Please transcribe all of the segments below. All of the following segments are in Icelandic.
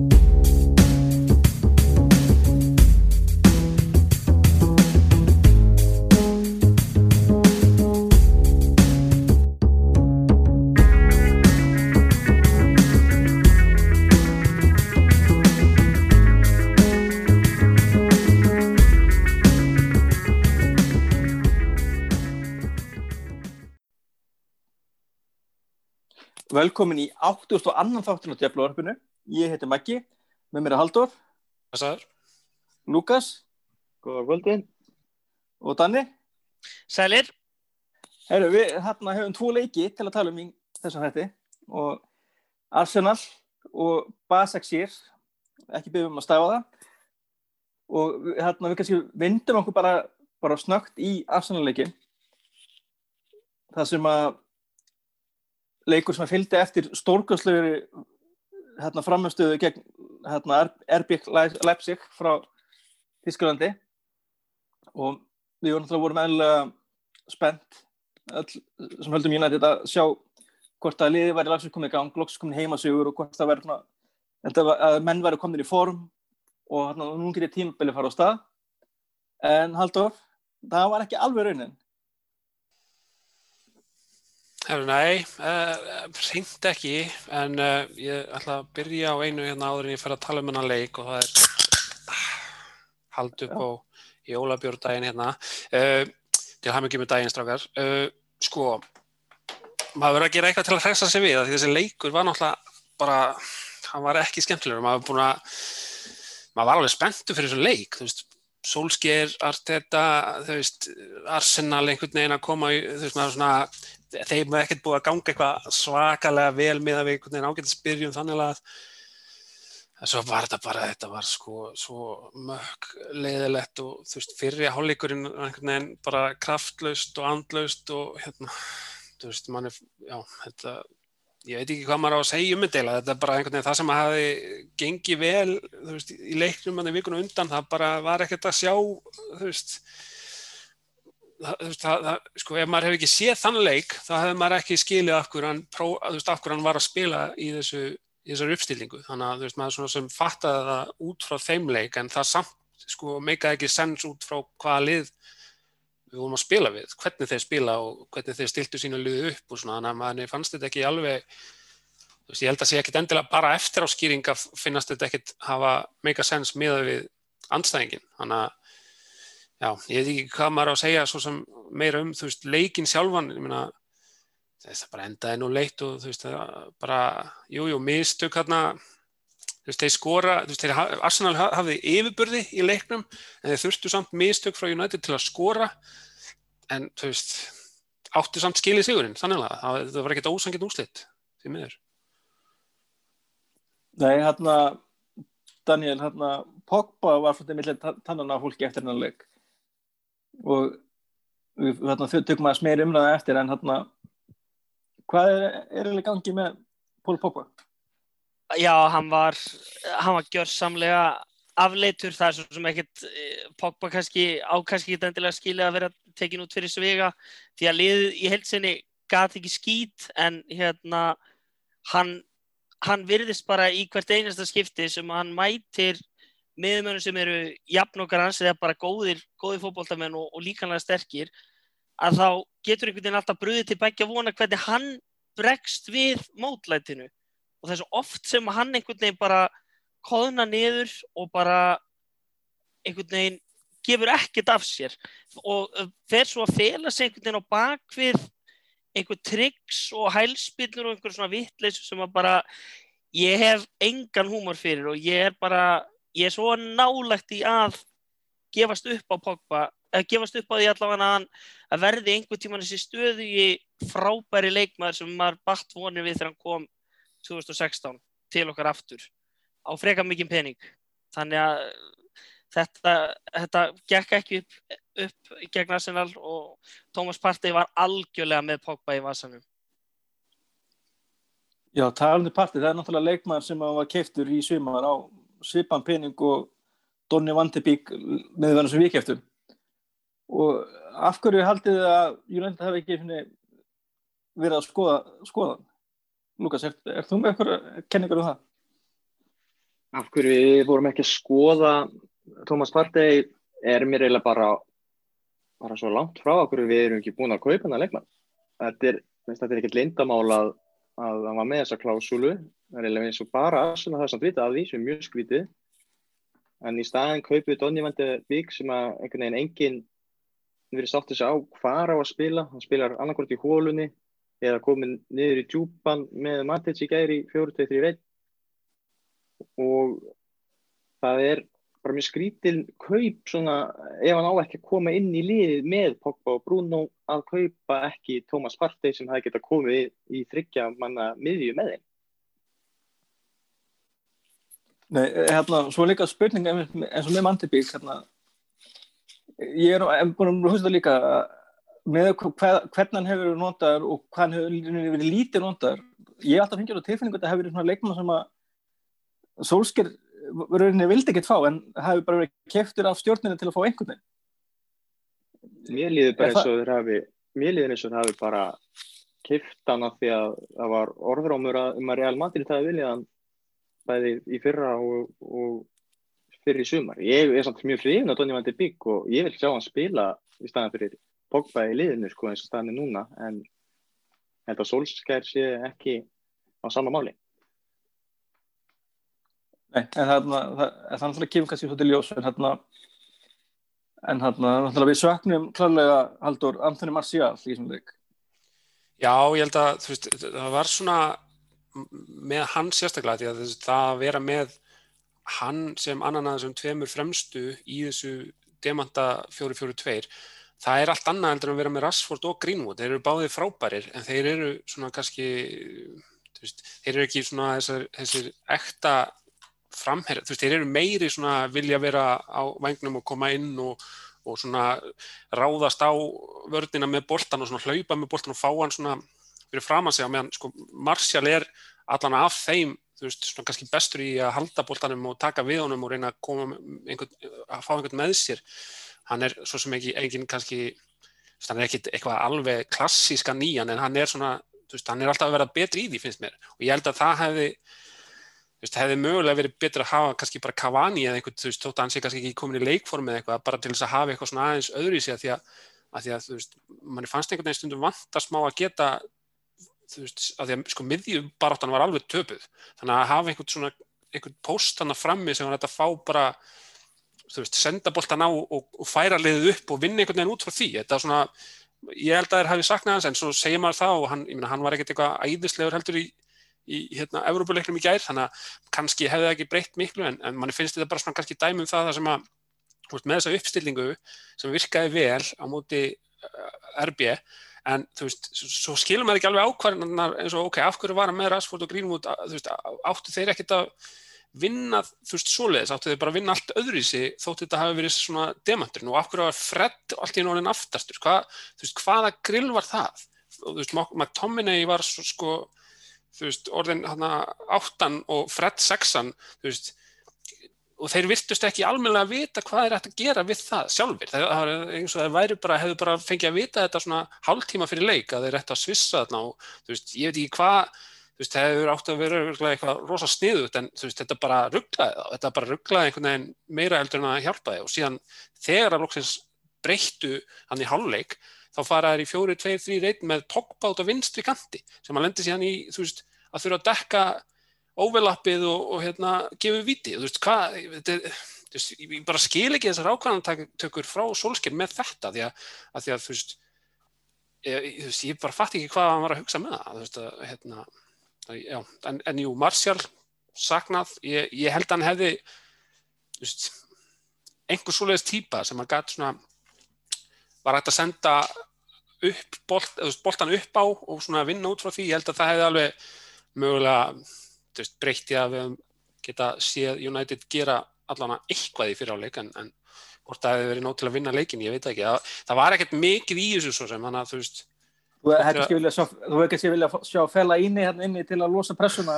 Música Velkomin í 82. þáttin á Djaflavarpinu. Ég heiti Maggi, með mér er Haldur, Passaður. Lukas Góða kvöldin. og Danni. Sælir, Herru, við hérna hefum tvo leiki til að tala um í þessum hætti og Arsenal og Basaksir, ekki byrjum um að stafa það og hérna við kannski vindum okkur bara, bara snögt í Arsenal leikin það sem að leikur sem að fylgdi eftir stórkastlegri hérna framstöðu gegn hérna RB Leipzig frá Þísklandi og við vorum náttúrulega vorum eðlilega spennt sem höldum United að sjá hvort að liði væri lagsins komið í gang, loksins komið heimasugur og hvort þetta var- að menn væri komin í form og hérna, nú getur tímabili fara á stað. En Haldur, það var ekki alveg raunin Nei, uh, hreint ekki, en uh, ég ætla að byrja á einu hérna áður en ég fer að tala um hennar leik og það er hald upp Já. á jólabjórdaginn hérna. Uh, til hafum ekki með daginn. Uh, sko, maður verður að gera eitthvað til að hressa sig við, því þessi leikur var náttúrulega bara, hann var ekki skemmtilegur, maður að, maður var alveg spenntur fyrir þessu leik, þú veist, Solskjær, Arteta, veist, Arsenal einhvern veginn að koma, í, veist, svona, þeim er ekkert búið að ganga eitthvað svakalega vel með að við einhvern veginn ágætt að spyrjum þannig að svo var þetta bara, þetta var sko svo mög leiðilegt og þú veist, fyrri hálfleikurinn var einhvern veginn bara kraftlaust og andlaust og hérna, þú veist, mann er, já, þetta, ég veit ekki hvað maður á að segja um þetta þetta er bara einhvern veginn það sem hafi gengið vel, veist, í leiknum en í vikunum undan, það bara var ekkert að sjá, þú veist, það, þú veist, það, það, sko, ef maður hefur ekki séð þann leik, þá hefur maður ekki skilið af hverju hann, hann var að spila í þessu, í þessari uppstillingu. Þannig að, þú veist, maður svona sem fattaði það út frá þeim leik, en það samt, sko, meikaði ekki sens út frá hvaða lið við vorum að spila við, hvernig þeir spila og hvernig þeir stiltu sína liðu upp og svona, þannig að maður fannst þetta ekki alveg, þú veist, ég held að sé ekkit endilega bara eftir á skýring að finnast þetta ekkit hafa meika sens miða við andstæðingin, þannig að Já, ég veit ekki hvað maður á að segja svo sem meira um, þú veist, leikin sjálfan, ég meina, þess að bara endaði nú leitt og þú veist, það bara, jú, jú, mistök hérna, þú veist, þeir skora, þú veist, þeir, Arsenal ha- hafði yfirburði í leiknum, en þeir þurftu samt mistök frá United til að skora, en þú veist, áttu samt skilið sigurinn, þannig að það, var ekkert ósangið úslitt, því miður. Nei, hérna Daniel, hérna Pogba var svolítið millir tannan af fólki eftir hennar leik og við hérna, tökum aðeins meir umræða eftir en hérna hvað er, er eiginlega í gangi með Pól Pogba? Já, hann var, hann var gjörsamlega afleitur, það er svo sem ekkert eh, Pogba kannski á kannski ekki endilega skilið að vera tekin út fyrir svega því að liðið í heilsinni gat ekki skít en hérna hann, hann virðist bara í hvert einasta skipti sem hann mætir miðumönnum sem eru jafn okkar hans eða bara góðir, góðir fótboltamenn og, og líkanlega sterkir að þá getur einhvern veginn alltaf bröðið til begja vona hvernig hann bregst við mótlætinu og það er svo oft sem hann einhvern veginn bara koðna niður og bara einhvern veginn gefur ekkert af sér. Og uh, fer svo að fela sig einhvern veginn á bakvið einhver tryggs og hælspillur og einhver svona vittleysu sem að bara ég hef engan húmor fyrir og ég er bara, ég er svo nálægt í að gefast upp á Pogba, að gefast upp á því allavega að að verði einhvern tíman þessi stöðu í frábæri leikmaður sem maður batt vonir við þegar hann kom 2016 til okkar aftur á freka mikið pening. Þannig að þetta, þetta gekk ekki upp, upp gegn Arsenal og Thomas Partey var algjörlega með Pogba í vasanum. Já, talandi partið, það er náttúrulega leikmaður sem var keiftur í sumar á svipan pening og Donni Vantebík með þannig sem við keiftum og af hverju haldið að United hafi ekki verið að skoða skoðan? Lukas, er, er þú með eitthvað kenningar um það? af hverju við vorum ekki að skoða Thomas Partey er mér eiginlega bara bara svo langt frá okkur við erum ekki búin að kaupa hann að leikmann. Þetta er, er ekkert lindamál að, að hann var með þessa klásúlu. Það er eiginlega eins og bara Arsenal það samt vita af því sem mjög skrítið. En í staðin kaupið Donny van de Beek sem að einhvern veginn enginn verið sátt þessi á hvað á að spila. Hann spilar annarkort í hólunni eða komið niður í djúpan með Matic í gæri 4-2-3-1 og það er bara mjög skrítil kaup svona ef hann á ekki að koma inn í liðið með Pogba og Bruno að kaupa ekki Thomas Partey sem það geta komið í, í þryggja manna miðju með þeim. Nei, hérna, svo líka spurninga eins og með Mantibík hérna, ég er, búin að hlusta líka með hver, hvernig hann hefur verið notaður og hvað hann hefur verið lítið notaður ég er alltaf fengið á tilfinningu að það hefur verið svona leikmann sem að Solskjær verðurinn vildi ekkert fá en hefur bara verið keftur af stjórninu til að fá einhvern veginn Mér líður bara eins og það hafi mér líður eins og það hafi bara keft hann af því að það var orðrámur um að Real Madrid það viljað hann bæði í fyrra og, og fyrir sumar. Ég er samt mjög hrifin á Donny van de Beek og ég vil sjá hann spila í staðan fyrir Pogba í liðinu sko eins og staðan er núna en held að Solskjær sé ekki á sama máli. Nei, en þarna, það er þannig að kemur kannski svolítið ljós en þarna en þarna, við söknum klarlega Haldur Anthony Martial í þessum leik. Já, ég held að veist, það var svona með hann sérstaklega því að það að vera með hann sem annan að þessum tveimur fremstu í þessu demanta 4-4-2 það er allt annað endur en að vera með Rashford og Greenwood, þeir eru báðið frábærir en þeir eru svona kannski veist, þeir eru ekki svona þessar, þessir ekta framherð, þú veist, þeir eru meiri svona vilja vera á vagnum og koma inn og, og svona ráðast á vördina með boltan og svona hlaupa með boltan og fá hann svona fyrir fram að segja meðan sko Martial er allan af þeim þú veist svona kannski bestur í að halda bóltanum og taka við honum og reyna að koma einhvern, að fá einhvern með sér hann er svo sem ekki engin kannski hann er ekkit eitthvað alveg klassíska nýjan en hann er svona veist, hann er alltaf að vera betri í því finnst mér. Og ég held að það hefði Veist, hefði mögulega verið betur að hafa kannski bara Cavani eða einhvern, þú veist, þótt að hann sé kannski ekki komin í leikform eða eitthvað, bara til þess að hafa eitthvað svona aðeins öðru í sig að því að, að, því að þú veist, manni fannst einhvern veginn stundum vant að smá að geta þú veist, að því að sko miðjubaráttan var alveg töpuð, þannig að hafa einhvern svona, einhvern veist, senda boltan á og, og færa liðið upp og vinna einhvern veginn út frá því. Þetta er svona, ég held að þér hafi saknað hans en svo segir maður það og hann, meina, hann var ekkert eitthvað æðislegur heldur í, í hérna, Európa-leiknum í gær, þannig að kannski hefði það ekki breytt miklu en, en manni finnst þetta bara svona kannski dæmum það, það sem að, veist, með þessa uppstillingu sem virkaði vel á móti uh, RB en þú veist, svo skilur maður ekki alveg ákvarðanar eins og ok, af hverju var hann með Rashford og Greenwood, þú veist, áttu þeir ekkert að vinna, þú veist, svoleiðis áttu þeir bara að vinna allt öðru í sig þótt þetta hafi verið svona demanturinn og af hverju var Fred allt í náttúrulega aftastur, hvað, þú veist, hvaða grill var það? Þú veist, McTominay var svo, sko, þú veist, orðin hana áttan og Fred sexan, þú veist, og þeir virtust ekki almennilega að vita hvað er hægt að gera við það sjálfur það er eins og það væri bara, hefur bara fengið að vita þetta svona hálftíma fyrir leik að þeir ætti að svissa þarna og þú veist, ég veit ekki hvað þú veist, það hefur átt að vera eitthvað rosa sniðut en þú veist, þetta bara rugglaði það þetta bara rugglaði einhvern veginn meira eldur en að hjálpa þig og síðan þegar að loksins breyttu hann í hálfleik þá fara þær í fjóri, tveir, þrý reynd með tokkbátt og vinstri kanti sem að lendi síðan í, þú veist, að þurfa að dekka overlappið og, og hérna gefið viti, þú veist hvað þetta, þú veist, ég bara skil ekki þessar ákvæðantökur frá solskinn með þetta því að, að því að þú veist ég, þú veist, ég bara fatt ekki hvað hann var að hugsa með það, þú veist að hérna, já, en, en jú, Marcial saknað, ég, ég held að hann hefði veist einhver svoleiðis týpa sem hann gæti svona var hægt að senda upp bolt, boltan upp á og svona vinna út frá því, ég held að það hefði alveg mögulega breytti að við geta séð United gera allavega eitthvað í fyriráleik en, en hvort það hefði verið nóg til að vinna leikin, ég veit ekki. Það, það var ekkert mikið í þessu svo sem þannig að þú veist Þú hefði ekki viljað sjá, vilja sjá fella inni hérna inni til að losa pressuna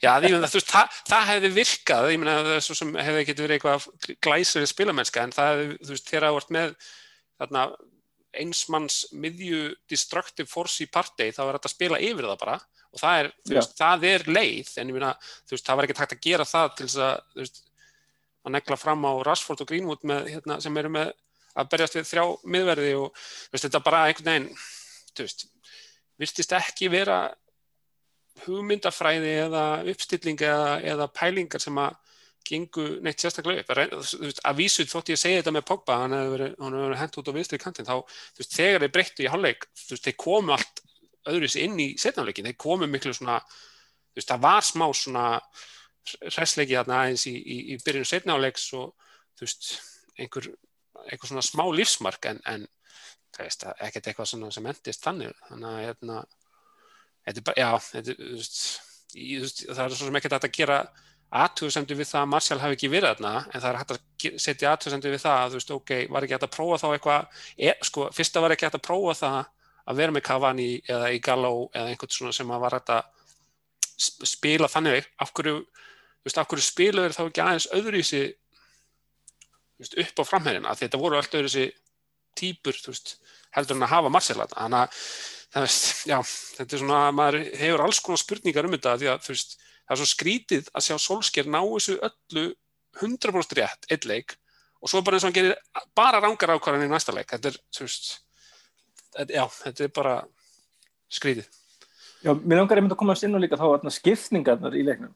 Já, því, það, veist, það, það hefði virkað ég meina það svo sem hefði ekki verið eitthvað glæsir spilamennska en það hefði, þú veist, þegar það vart með þarna einsmanns miðju destructive force í partey þá var þetta að spila yfir það bara. Og það er, veist, það er leið en ég meina, þú veist, það var ekki takt að gera það til þess að, þú veist, að negla fram á Rashford og Greenwood með, hérna, sem eru með að berjast við þrjá miðverði og veist, þetta bara einhvern veginn, veist, virtist ekki vera hugmyndafræði eða uppstilling eða, eða pælingar sem að gengu neitt sérstaklega upp. Veist, að vísu þótt ég segi þetta með Pogba, hann hefur verið, hent út á vinstri kantinn, þá, veist, þegar þeir breyttu í veist, þeir komu allt öðruðs inn í setnáleikin, þeir komu miklu svona, það var smá svona hressleiki þarna aðeins í, í, í byrjun setnáleiks og, einhver, einhver svona smá lífsmark en, en veist, er ekkert eitthvað svona sem endist þannig, þannig að, hérna, bara, já, þú veist, í, veist, það er svo sem ekkert að gera aðtöðsendu við það að Martial hafi ekki verið þarna en það er hægt að setja aðtöðsendu við það að þú veist, ok, var ekki hægt að prófa þá eitthvað e, sko, fyrsta var ekki hægt að prófa það að vera með Cavani eða í Gallo eða einhvern svona sem að var hægt að sp- spila þannig af hverju, þú veist, af hverju spilaður þá ekki aðeins öðruvísi upp á því þetta voru allt öðruvísi típur, þú veist, heldur en að hafa Martial þarna, þannig að já, þetta er svona, maður hefur alls konar spurningar um þetta, því að veist, það er svo skrítið að sjá Solskjær ná þessu öllu 100% rétt, eitt leik og svo bara eins og hann gerir bara rángar ákvarðan í næsta leik, þetta er, veist þetta, já, þetta er bara skrítið. Já, mér langar einmitt að komast inn og líka þá þarna skiptingarnar í leiknum.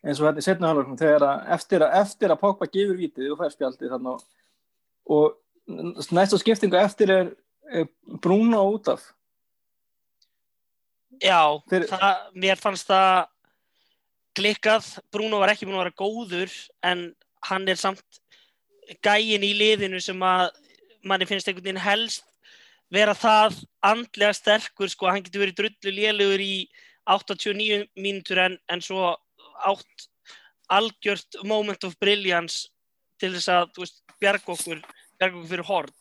Eins og þetta í setna hálfleikum þegar að eftir að, að Pogba gefur vítið og fær spjaldið þarna og, og næsta skiptingu eftir er, er Bruno út af. Já, Fyrir- það, mér fannst það klikkað, Bruno var ekki búin að vera góður en hann er samt gæin í liðinu sem að manni finnst einhvern veginn helst vera það andlega sterkur sko, hann getur verið drullu lélugur í 89 mínútur en, en svo átt algjört moment of brilliance til þess að veist, bjarga okkur, okkur fyrir horn.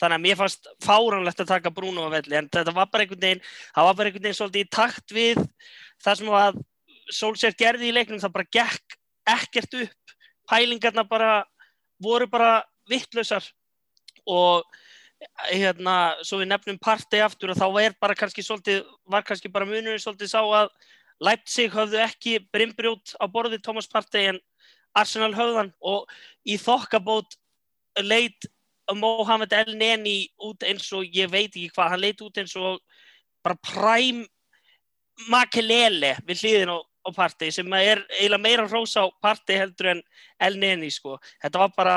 Þannig að mér fannst fáránlegt að taka Bruno á velli en þetta var bara einhvern veginn það var bara einhvern veginn svolítið í takt við það sem að Solskjær gerði í leiknum það bara gekk ekkert upp. Pælingarna bara voru bara vittlausar og hérna, svo við nefnum partey aftur og þá er bara kannski svolítið, var kannski bara munurinn svolítið sá að Leipzig höfðu ekki brimbrjót á borði Thomas Partey en Arsenal höfðan og í þokkabót leit Mohamed El Neni út eins og ég veit ekki hvað, hann leit út eins og bara præm makelele við hliðin á, á Partey sem er eiginlega meira hrós á Partey heldur en El Neni sko. Þetta var bara,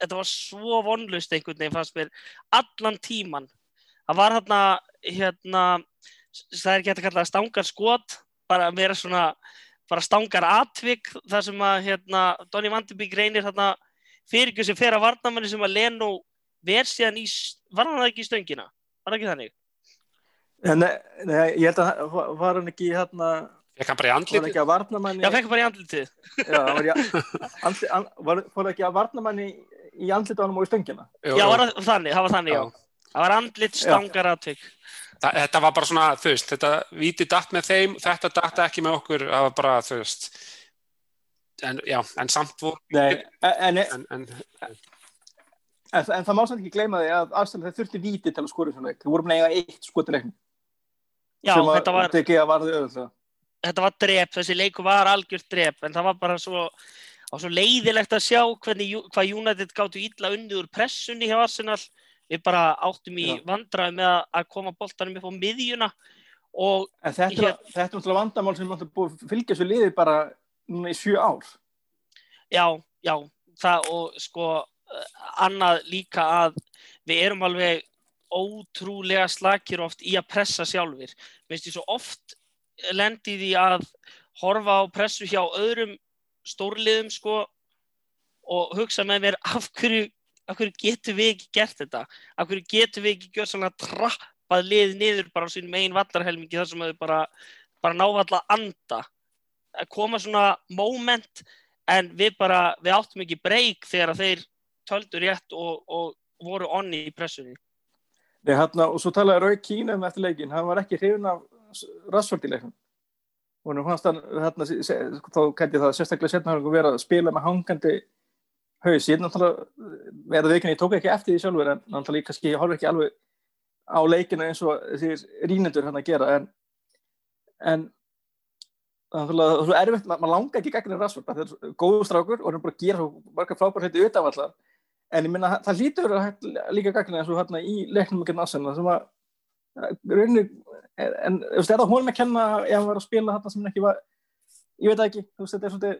þetta var svo vonlust einhvern veginn fannst mér allan tíman. Það var hérna, hérna, það er ekki hægt að kalla það stangar skot, bara meira svona, bara stangar atvik þar sem að hérna, Donny Vandebík reynir hérna fyrir sem fer að varnamanni sem að Leno ver síðan í, var hann ekki í stöngina? Var það ekki þannig? Nei, nei, ég held að var- hann ekki hérna, Fekk hann bara í var hann andlitið? ekki Já, fekk bara í andlitið. Já, hann var, andli, an, var, var ekki að varnamanni í andlita honum og í stöngina Já, jú. var þannig, það var þannig, já. Það var andlit stangar atvik. Þa- Þetta var bara svona, þú veist, þetta víti datt með þeim, þetta datt ekki með okkur, það var bara, þú veist, en já, en samt voru, Nei, en, en, en, en en, en það má samt ekki gleyma því að Arsenal þeir þurfti víti til að skora svona leik. Þeir voru að eiga eitt skot í leiknum. Já, sem að þetta var, tekið að varði öðvöldlega. þetta var drep, þessi leiku var algjört drep, en það var bara svo, á svo leiðilegt að sjá hvernig, hvað United gáttu illa unnið úr pressunni hjá Arsenal. Við bara áttum í Já. vandræði með að- að koma boltanum upp á miðjuna og En þetta, Hér- er, þetta er náttúrulega vandamál sem náttúrulega búið að fylgja svo liði bara núna í sjö ár. já, já, það og sko annað líka að við erum alveg ótrúlega slakir oft í að pressa sjálfur. Veist ég svo oft lendi því að horfa á pressu hjá öðrum stórliðum sko og hugsa með mér af hverju, af hverju getum við ekki gert þetta? Af hverju getum við ekki gjört svona trappað lið niður bara á sínum einn vallarhelmingi þar sem þau bara, bara ná alla að anda? Að koma svona moment en við bara, við áttum ekki breyk þegar þeir töldu rétt og, og voru onni í pressunni. Nei, hérna, og svo talaði Rauð Kína um eftir leikin, hann var ekki hrifin af Rassford í leiknum. Og hann fannst hann, hérna, se- se- þá kætti það sérstaklega setna hann vera að spila með hangandi haus. Ég er náttúrulega, verða viðkynni, ég tók ekki eftir því sjálfur, en náttúrulega kannski, ég horf ekki alveg á leikina eins og þessir rínendur hann að gera, en en það er svo erfitt, maður langar ekki gegnir Rashford, það er góður strákur og hann er bara gera svo margar frábær hætti auðvitað allar en ég minna, það lítur líka gegnir eins og hérna í leiknum ekki Arsenal sem að rauninu, en þú veist, er það honum að kenna ef hann var að spila þetta sem ekki var? Ég veit ekki, þú veist, þetta er svona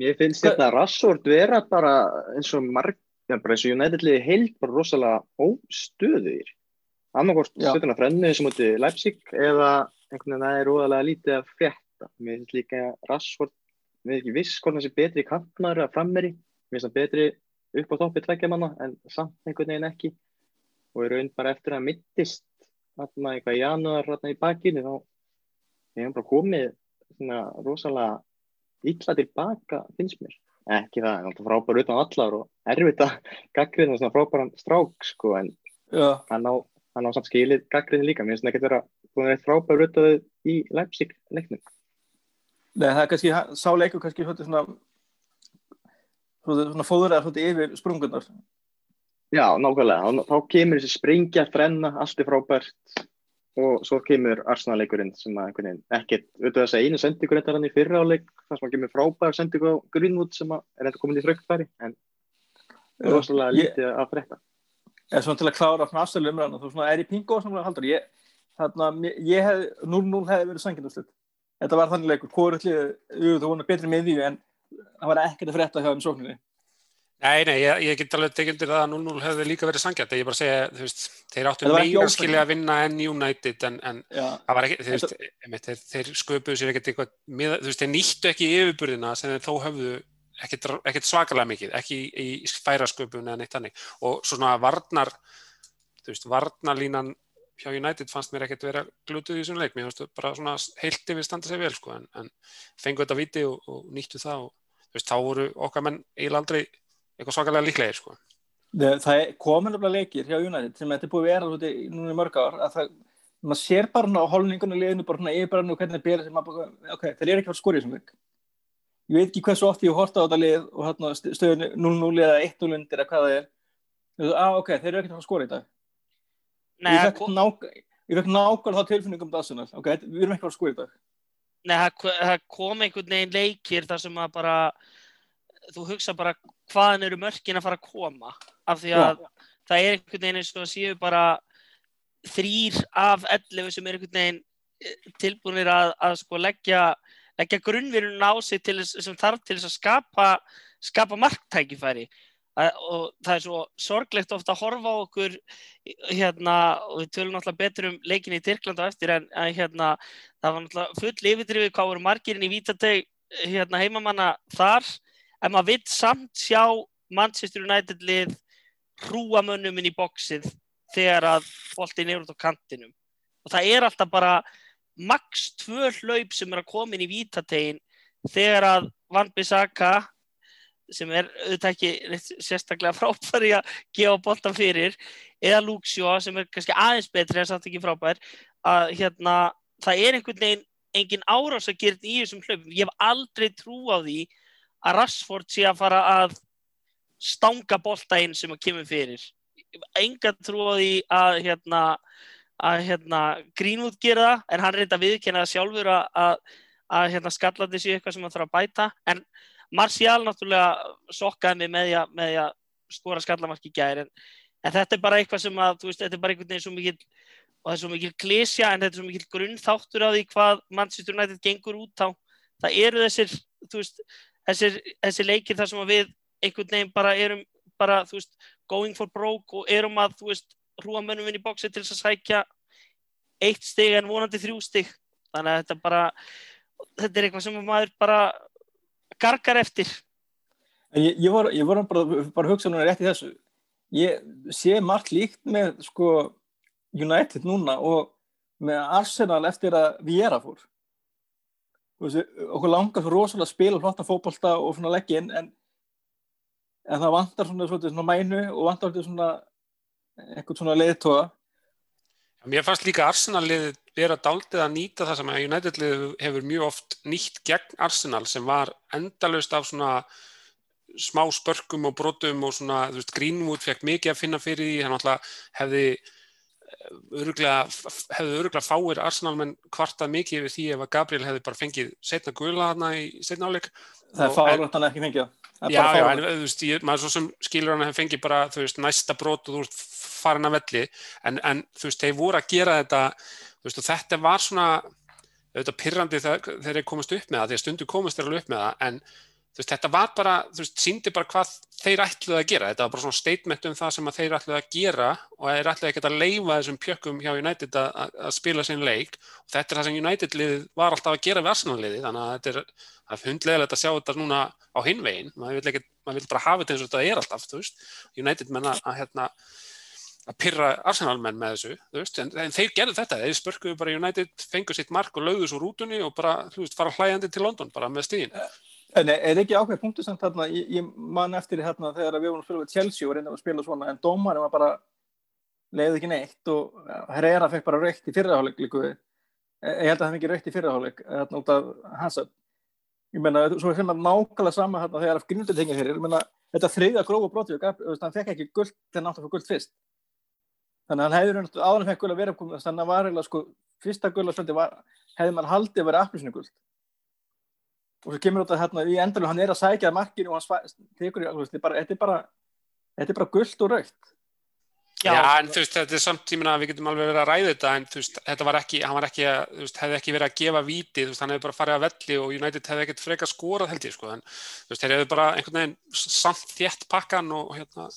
Mér finnst þetta Rashford vera bara eins og marg, bara eins og United-liði heilt bara rosalega óstöðir annarkort hann að frennu sem átti Leipzig eða einhvern veginn það er óalega lítið að frétta. Mér finnst líka Rashford við erum ekki viss hvort hann sé betri kantnar að frammeri, mér finnst hann betri upp á toppi tveggja manna en samt einhvern veginn ekki. Og í raun bara eftir að mittist hérna eitthvað í janúar hérna í bakinu þá hefum bara komið svona rosalega illa tilbaka finnst mér. Ekki það, hann er frábær utan allar og erfitt að gaggrina svona frábæran strák sko en Já. hann á, hann á samt skilið gaggrinni líka, mér finnst það ekki vera búin að vera frábær utaðið í Leipzig leiknum. Nei, það er kannski, sá leikur kannski svona svona, svona fóður eða svona yfir sprungunar Já, nákvæmlega, þá kemur þessi springja, frenna, allt er frábært og svo kemur Arsenal-leikurinn sem að einhvern veginn ekkert, auðvitað þess að einu sendingur þetta er hann í fyrra áleik, þar sem að kemur frábær sendingu á Greenwood sem að er enda komin í fröktfæri en það er rosalega lítið að frekta. Ég er svona til að klára frá afstölu umræðan þú svona er í pingo sem það haldur, ég, þarna, ég hef 0-0 hefði verið sanginuslut þetta var þannig leikur, hvorullið þú voru betri með því en það var ekkert að frekta hjá þeim sókninni. Nei, nei, ég, ég get alveg það að 0-0 hefði líka verið sangjart, ég bara segja, þú veist, þeir áttu meira skilja að vinna enn United en, en það var ekki, þú veist, þeir, þeir sköpuðu sér ekkert eitthvað, þú veist, þeir nýttu ekki yfirbyrðina sem þeir þó höfðu ekkert, ekkert svakalega mikið, ekki í, í færasköpun eða neitt hannig og svona varnar, þú veist, varnarlínan hjá United fannst mér ekkert vera glutuð í svona leik, mér finnst bara svona heilt yfir standa sig vel, sko, en, en fengu þetta viti og, og nýttu það og, þú veist, þá voru okkar menn eiginlega aldrei eitthvað svakalega líklegir sko. Það komur nefnilega leikir hjá United sem þetta er búið að vera núna í mörg ár að það, maður sér bara á hálningunni liðinu bara yfirbrannu og hvernig það bera sem maður, ok, það er ekki að skora í þessum leik. Ég veit ekki hversu oft ég horta á þetta lið og stöðun 0-0 eða 1-0 undir eða hvað það er. Að ok, þeir eru ekki að skora í dag Nei, ég fekk nákvæmlega þá tilfinningum um það ok, við erum ekki að skora í dag Nei, það kom einhvern veginn leikir þar sem að bara þú hugsa bara hvaðan eru mörkin að fara að koma af því að Já. það er einhvern veginn eins og að séu bara þrýr af 11 sem er einhvern veginn eh, tilbúinir að, að sko leggja, leggja grunnvirun á sig til, sem þarf til þess að skapa, skapa marktækifæri og það er svo sorglegt ofta að horfa á okkur hérna og við tölum náttúrulega betur um leikin í Tyrkland á eftir en hérna það var náttúrulega full yfirdrifið hvað voru margirinn í Vítateg hérna heimamanna þar en maður vitt samt sjá Manchester United lið hrúa mönnum inn í bóksið þegar að boltin er út á kantinum. Og það er alltaf bara maks tvö hlaup sem er að koma inn í vítategin þegar að Van Bissaka sem er auðvitað ekki sérstaklega frábæri að gefa boltan fyrir eða Luxio sem er kannski aðeins betri en samt ekki frábær að hérna það er einhvern veginn engin árás að gera í þessum hlaupum. Ég hef aldrei trú á því að Rashford sé að fara að stanga bolta inn sem að kemur fyrir. Enga trú á því að hérna, að hérna Greenwood gera það en hann reynda viðkynna sjálfur að, að, að hérna skallandi sé eitthvað sem hann þarf að bæta. En Marcial náttúrulega sokkaði mig með að, með að skora skallamarki gæri en, en þetta er bara eitthvað sem að veist, þetta er bara einhvern veginn svo mikil og það er svo mikil klísja en þetta er svo mikil grunnþáttur á því hvað Manchester United gengur út á. Það eru þessir, veist þessir, þessir leikir þar sem við einhvern veginn bara erum bara, veist, going for broke og erum að, hrúa mönnum inn í bóksi til þess að sækja eitt stig en vonandi þrjú stig. Þannig að þetta bara, þetta er eitthvað sem maður bara gargar eftir. En ég, ég voru vor bara, bara að hugsa núna rétt í þessu. Ég sé margt líkt með sko United núna og með Arsenal eftir að Viera fór. Okkur langar svo rosalega að spila flotta fókbalta og svona leggja inn en, en það vantar svona, svona, svona mænu og vantar svona eitthvað svona leiðtoga. Mér fannst líka Arsenal-lið vera daldið að nýta það sem að United-lið hefur mjög oft nýtt gegn Arsenal sem var endalust af svona smá spörkum og brotum og svona, þú veist, Greenwood fekk mikið að finna fyrir því, hann alltaf hefði öruglega, hefðu öruglega fáir Arsenalmenn kvartað mikið yfir því ef að Gabriel hefði bara fengið setna guðla þarna í setna áleik Það er fárlegt hann ekki fengið. Já, já, en þú veist, ég, maður svo sem skilur hann hefði fengið bara, þú veist, næsta brot og þú veist, farin að velli, en, en þú veist, þeir voru að gera þetta, veist, þetta var svona, auðvitað pyrrandi þegar þeir komast upp með það, að stundu komast þeir alveg upp með það, en veist, þetta var bara, þú veist, síndi bara hvað þeir ætluði að gera, þetta var bara svona statement um það sem þeir ætluði að gera og þeir ætluði ekki að leifa þessum pjökkum hjá United að, að spila sinn leik. Og þetta er það sem United liðið var alltaf að gera við Arsenal liðið, þannig að þetta er, er hundlegilegt að sjá þetta núna á hinvegin, maður vil bara hafa þetta eins og þetta er alltaf, þú veist, United menna að, hérna, að pyrra Arsenal menn með þessu, þú veist, en, en þeir gerðu þetta, þeir spörkuðu bara United, fengu sitt mark og lögðu svo rútunni og bara, þú veist, fara hlæjandi til London bara með stíðin. En er ekki ákveð punktu samt þarna, ég, ég man eftir þarna þegar við vorum að spila Chelsea og reyndum að spila svona, en dómarinn var bara leiði ekki neitt og Herrera fekk bara raukt í fyrraháleik líku. Ég held að það fengi raukt í fyrraháleik þarna út af hansa. Ég menna, svo er hérna nákvæmlega sama þarna þegar Grindur tengið fyrir, ég menna, þetta þriðja grófa brotið, hann fekk ekki guld þegar náttúrulega fyrir guld fyrst. Þannig að hann hefði áður en fekk guld að vera, þannig að það var eiginlega sko, fyrsta guld hefði maður haldið að vera aflýsinu guld og svo kemur þetta hérna í endalum, hann er að sækja markinu og hann tekur, þetta er bara, bara, bara gullt og raukt. Já, Já, en þú veist, þetta er samt tímin að við getum alveg verið að ræða þetta, en þú veist, þetta var ekki, hann var ekki, þú veist, hefði ekki verið að gefa víti, þú veist, hann hefði bara farið að velli og United hefði ekkert freka skorað held ég, sko, en þú veist, þeir hefði bara einhvern veginn samt þétt pakkan og hérna,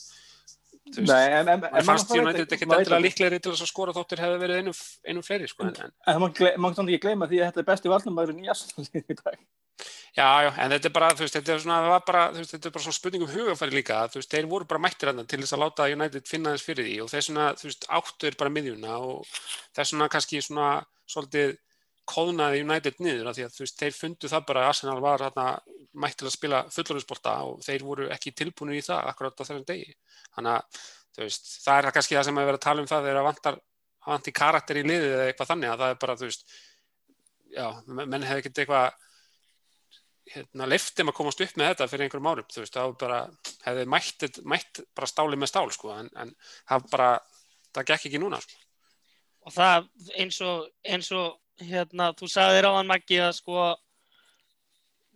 en, en, en fannst United ekkert endilega líklegri til að skora þóttir hefði verið einum, einum fleiri, sko. En, en maður kannski ekki gleyma því að þetta er besti valnumæðurinn í Aslan í dag. Já, já, en þetta er bara, veist, þetta er svona, bara, veist, þetta er bara svona spurning um hugafæri líka, veist, þeir voru bara mættir hann til þess að láta United finna þess fyrir því og þess svona, þú veist, áttur bara miðjuna og þess svona kannski svona svolítið kóðnaði United niður af því að þú veist, þeir fundu það bara að Arsenal var hérna mætt til að spila fullorðinsporta og þeir voru ekki tilbúinu í það akkurát á þessum degi. Þannig að, þú veist, það er kannski það sem að vera að tala um það þegar vantar, vantir karakter í liðið eða eitthvað þannig að það er bara, þú veist, já, menn hefði ekkert eitthvað hérna, leiftum að komast upp með þetta fyrir einhverjum árum, þú veist, það bara hefði mætt, mætt bara stáli með stál sko, en, en það bara það gekk ekki núna sko. og það eins og, eins og hérna, þú sagði þér á hann Maggi að sko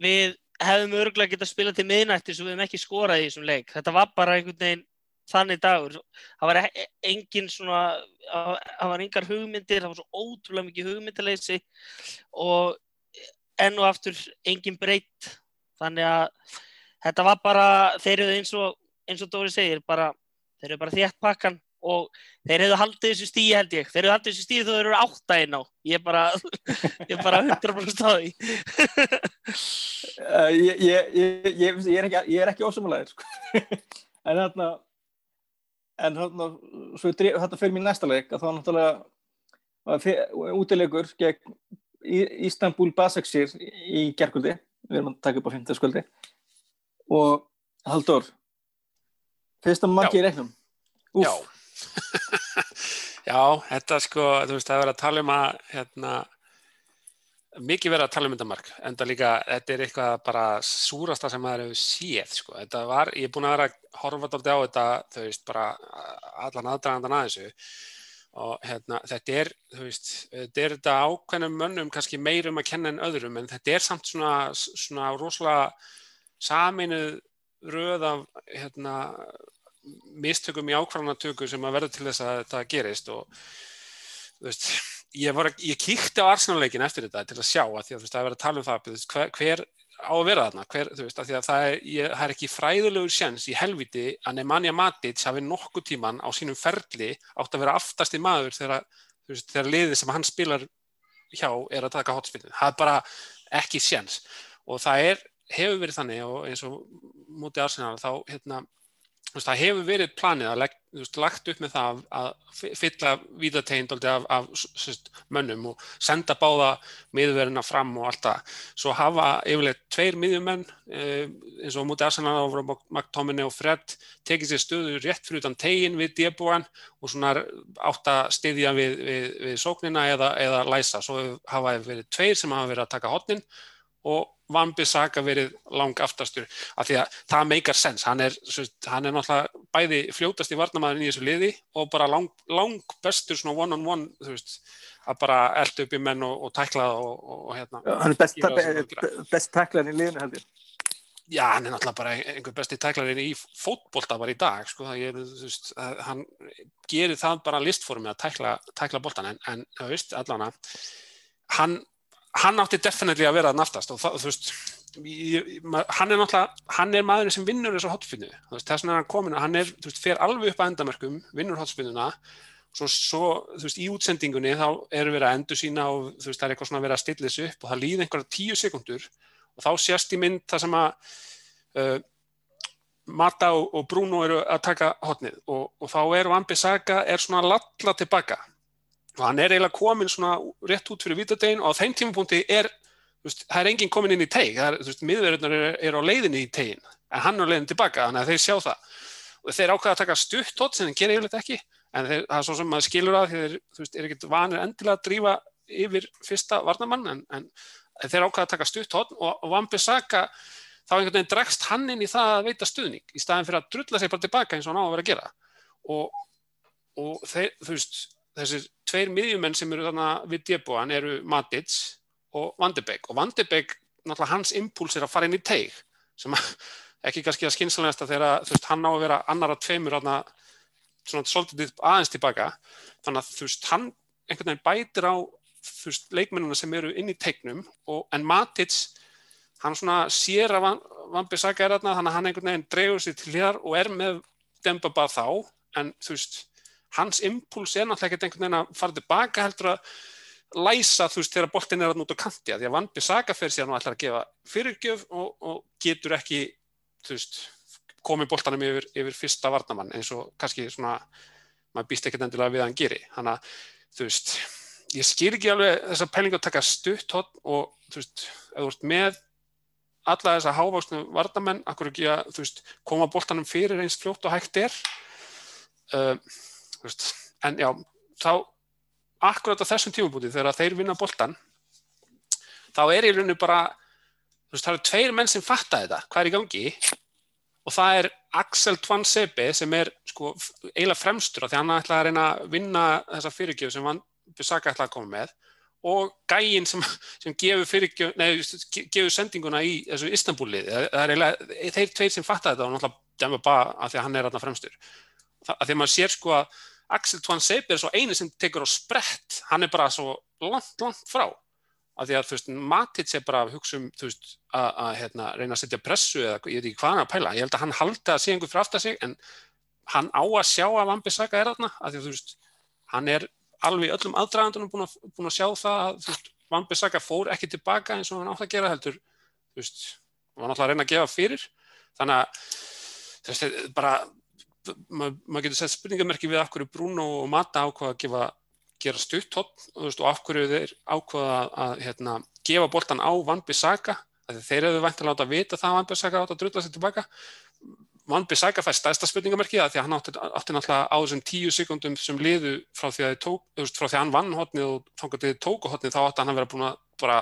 við hefðum örgulega getað spilað til miðnætti svo við hefum ekki skorað í þessum leik. Þetta var bara einhvern veginn þannig dagur. Það var e, engin svona það var engar hugmyndir það var svo ótrúlega mikið hugmyndaleysi og enn og aftur engin breytt. Þannig að þetta var bara þeir eru eins og, eins og Dóri segir bara, þeir eru bara þétt pakkan og þeir hefðu haldið þessu stíi held ég. Þeir hefðu haldið þessu stíi þó þeir eru átta einn á ég er bara, ég er bara 100% staði uh, ég, ég, ég, ég er ekki ég er ekki ósumulegir sko. en þarna en þarna þetta fyrir mér næsta leik að þá náttúrulega útilegur gegn Istanbul Basaksir í gerkuldi við erum að taka upp á 50 sköldi og Haldur fyrsta marki í reiknum Já Já, þetta sko þú veist, það er verið að tala um að hérna, mikið verið að tala um þetta mark en það líka, þetta er eitthvað bara súrasta sem maður hefur séð sko. þetta var, ég er búin að vera að horfa á þetta, þau veist, bara allan aðdragandan að þessu og hérna, þetta er, þú veist, þetta er þetta ákveðnum mönnum kannski meirum að kenna en öðrum en þetta er samt svona, svona rosalega saminuð röð af hérna, mistökum í ákvarðanatöku sem að verða til þess að þetta gerist og veist, ég, var, ég kíkti á Arsenal-leikin eftir þetta til að sjá að því að veist, það er verið að tala um það, hver, hver á að vera þarna, hver, veist, að að það, er, ég, það er ekki fræðulegur sjans í helviti að Nemanja Matic hafi nokkuð tíman á sínum ferli átt að vera aftast í maður þegar, veist, þegar liðið sem hann spilar hjá er að taka hotspillin. Það er bara ekki sjans og það er, hefur verið þannig og eins og mútið Arsenal þá hérna það hefur verið planið að legg, veist, lagt upp með það að fylla víðategnd af, af sest, mönnum og senda báða miðverðina fram og allt það. Svo hafa yfirleitt tveir miðjumenn eh, eins og mútið Arsenal á McTominay og Fred tekið sér stöðu rétt fyrir utan tegin við débúan og svona átt að styðja við, við, við sóknina eða, eða læsa. Svo hafa verið tveir sem hafa verið að taka hotnin og Van Bissaka verið lang aftastur af því að það meikar sens, hann er, hann er náttúrulega bæði fljótast í varnamæðin í þessu liði og bara lang, lang bestur svona one on one þú veist, að bara elda upp í menn og, og tækla og, og, og hérna Já, hann er best, það be, best taklan í liðinu heldur. Já, hann er náttúrulega bara einhver besti tæklarinn í fótbolta bara í dag, sko, það er, þú veist, að hann gerir það bara listformi að tækla, tækla boltan, en, en, þú veist, allan að, hann, hann átti definitely að vera að naftast og það, þú veist, ég, hann er náttúrulega, hann er maðurinn sem vinnur þessu hotspinnu, þess vegna er hann komin, hann er, þú veist, fer alveg upp að endamerkum, vinnur hotspinnuna, svo, svo, þú veist, í útsendingunni þá er verið að endur sína og þú veist, það er eitthvað svona verið að stilla þessu upp og það líði einhverja tíu sekundur og þá sést í mynd það sem að uh, Mata og, og Bruno eru að taka hotnið og, og þá er Vambi Saga er svona að lalla tilbaka og hann er eiginlega komin svona rétt út fyrir vítadegin og á þeim tímapunkti er veist, það er enginn komin inn í veist, miðverðunar eru er á leiðinni í tegin en hann er á leiðinni tilbaka, þannig að þeir sjá það. Og þeir ákveða að taka stutt hot sem þeir gera yfirleitt ekki en þeir, það er svo sem maður skilur að þeir, veist, er ekkert vanir endilega að drífa yfir fyrsta varnamann en, en þeir ákveða að taka stutt hot og, og Vambi Saga þá einhvern veginn dregst hann inn í það að veita stuðning í staðin fyrir að drulla sig bara tilbaka eins og hann á að vera að gera. Og, og þeir, þú veist, þessir tveir miðjumenn sem eru þarna við djebúan eru Matic og Vandebæk og Vandebæk, náttúrulega hans impuls er að fara inn í teig sem ekki kannski að skynsalegast að þegar þú veist, hann á að vera annar að tveimur þarna, svona svolítið aðeins tilbaka. Þannig að þú veist, hann einhvern veginn bætir á þú veist, leikmennuna sem eru inn í teignum og, en Matic hann svona sér að Van- Vambi Saga er þarna þannig að hann einhvern veginn dregur sér til hér og er með Demba bara þá. En þú veist, hans impuls er náttúrulega ekkert einhvern veginn að fara tilbaka heldur að læsa þú veist þegar boltin er að á kanti að því að Vambi Saga fer sér nú ætlar að gefa fyrirgjöf og, og getur ekki þú veist, komið boltanum yfir, yfir fyrsta varnamann eins og kannski svona maður býst ekkert endilega við að hann geri. Þannig að þú veist ég skil ekki alveg þessa pælingu að taka stutt og þú veist, ef þú ert með alla þessa hávaksnu vardamenn, akkur ekki að þú veist, koma boltanum fyrir eins fljótt og hægt er? Uh, veist, en já þá akkurat á þessum tímubúti þegar þeir vinna boltan þá er í rauninu bara veist, það eru tveir menn sem fatta þetta hvað er í gangi og það er Axel Twansebe sem er sko eiginlega fremstur því hann ætlaði að reyna að vinna þessa fyrirgjöf sem hann Bissaka ætlaði að koma með og gæinn sem, sem gefur, nei, gefur sendinguna í þessu eiginlega þeir tveir sem fatta þetta og náttúrulega dæma bara af því að hann er þarna fremstur. Af því að maður sér sko að Axel Twansebe er svo eini sem tekur á sprett hann er bara svo langt, langt frá af því að þú veist, Matic er bara að hugsa um, þú veist, að, að hérna, reyna að setja pressu eða ég veit ekki hvað hann að pæla. Ég held að hann haldi að sé einhver fyrir aftar sig en hann á að sjá að Vambisaka er þarna af því að þú veist, hann er alveg öllum aðdragandunum búin að, búin að sjá það að þú veist, Vambisaka fór ekki tilbaka eins og hann átt að gera heldur, þú veist, hann náttúrulega að reyna að gefa fyrir. Þannig að, þú veist, bara, maður mað getur sett spurningamerki við af hverju Bruno og Mata ákvaða að gefa gera stutt hopp og af hverju þeir ákvaða að, hérna, gefa boltan á Van Bissaka þeir hefðu vænt að láta vita það að Van Bissaka átt að drulla sér tilbaka. Van Bissaka fær stæðsta spurningamerki að því að hann átti, átti náttúrulega á þessum tíu sekundum sem liðu frá því að, tók, frá því að hann vann hotnið og tóku hotnið þá átti hann að vera búin að bara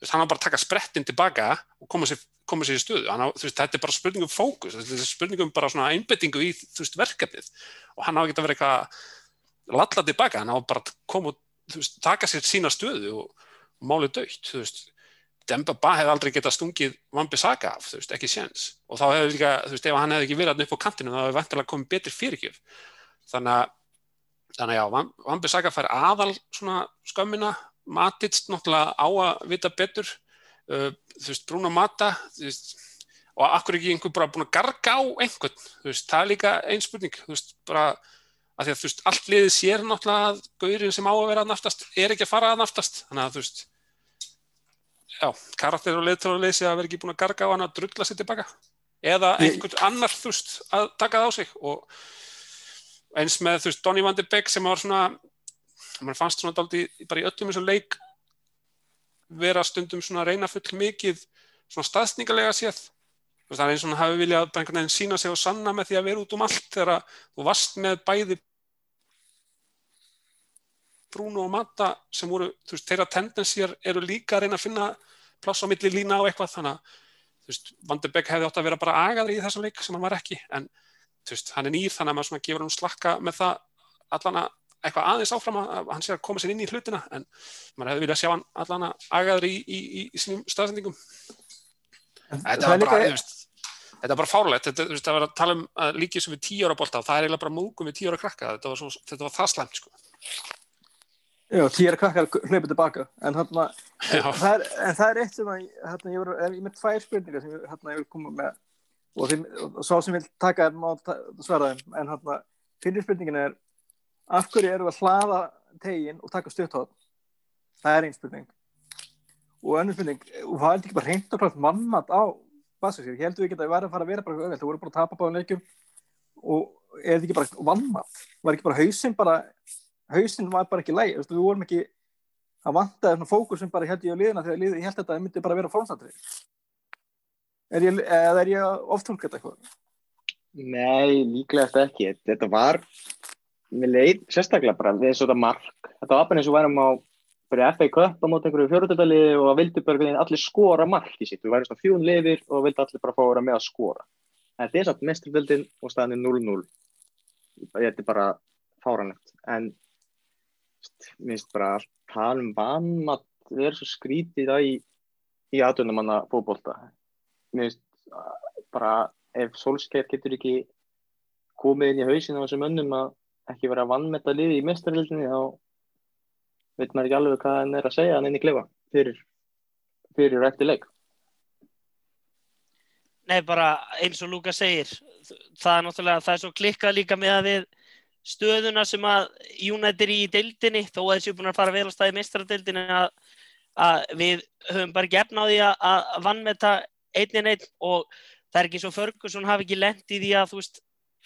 veist, hann á bara að taka sprettin tilbaka og koma sér, koma sér í stöðu. Á, veist, þetta er bara spurningum fókus þetta er spurningum bara svona einbettingu í verkefnið. Og hann á ekki að vera eitthvað lalla tilbaka, hann á bara að koma og veist, taka sér sína stöðu og, máli dögt, veist. Demba Ba hefði aldrei getað stungið Vambi Saga af, veist, ekki séns. Og þá hefði líka, þú veist, ef hann hefði ekki verið upp á kantinu þá hefði vantilega komið betri fyrirgjöf. Þannig að þannig að já, Vambi Saga fær aðal svona skömmina, Matic náttúrulega á að vita betur. Uh, þú veist, Bruno Mata veist, og akkur ekki einhver bara búin að garga á einhvern, þú veist, það er líka einn spurning, þú veist, bara að því að þú veist, allt liðið sér náttúrulega að gaurinn sem á að vera að naftast er ekki að fara að naftast, þannig að þú veist já, karakter og leðtóðarleysi að vera ekki búin að garga á hann að drulla sér tilbaka. Eða einhvern annar þú veist að taka það á sig. Og eins með þú veist Donny van de Beek sem var svona mann fannst svona daldi bara í öllum eins og leik vera stundum svona reyna full mikið svona staðsningarlega séð. Það er eins og hann hafi viljað bara einhvern veginn sína sig og sanna með því að vera út um allt þegar þú varst með bæði Bruno og Mata sem voru, þú veist, þeirra tendensýjar eru líka að reyna að finna pláss á milli lína og eitthvað þannig að, þú veist, Van de Beek hefði átt að vera bara agaður í þessa leik sem hann var ekki, en þú veist, hann er nýr þannig að maður svona gefur hann slakka með það allan að eitthvað aðeins áfram að hann sé að koma sér inn í hlutina en maður hefði viljað sjá hann allan að agaður í, í, í, í sínum staðsendingum þetta var er bara, þú veist Þetta var bara fárlegt, þetta, það var að tala um að líkið sem við tíu ára bolta og það er eiginlega bara múkum við tíu ára krakka, þetta var, svo, þetta var það slæmt, sko. Já, tíra krakkar hlaupið tilbaka. En, Já. það er, en það er eitt sem að hérna, ég, var, ég er með tvær spurningar sem ég, hérna, ég vil koma með. Og, þeim, og svo sem vil taka þér má ta- svara þeim. En hérna, fyrir spurningin er af hverju eru að hlaða tegin og taka stutthótt það er einn spurning. Og önnur spurning, það er ekki bara reynd og klátt mannmat á Basaksík, ég heldur geta að vera að fara að vera bara öðvöld, þú voru bara að tapa báðum leikjum. Og er þetta ekki bara vannmat? Var ekki bara hausinn bara hausinn var bara ekki læg, við vorum ekki að vanta svona fókus sem bara held ég á liðina þegar liðið, ég held þetta að það myndi bara vera fórnstættri er ég, er ég oft tólkað eitthvað? Nei, líklegast ekki. Þetta var, mér leið sérstaklega bara við þetta mark. Þetta var bara eins og værum á FA Cup á móti einhverju fjóruðardaliði og að vildu bara allir skora mark í sitt. Við værum svona fjún lifir og vildu allir bara fá að vera með að skora. Þetta er samt mestrildin og staðin er 0-0. Þetta er bara fáranlegt. En finnst bara að tala um vanmat við erum svo skrítið í, í aðdunum fótbolta. Mér finnst uh, bara ef Solskjær getur ekki komið inn í hausinu á þessum önnum að ekki vera að vannmetta liði í mestarhildinni þá veit maður ekki alveg hvað hann er að segja hann inn í klefa fyrir, fyrir eftir leik. Nei, bara eins og Lúka segir, það er náttúrulega, það er svo klikkað líka með að við stöðuna sem að United er í deildinni, þó að þessi er búin að fara vel að staði mestradeildinni að, að við höfum bara ekki efna á því að, að vannmeta einn en einn og það er ekki svo Ferguson hafi ekki lent í því að þú veist,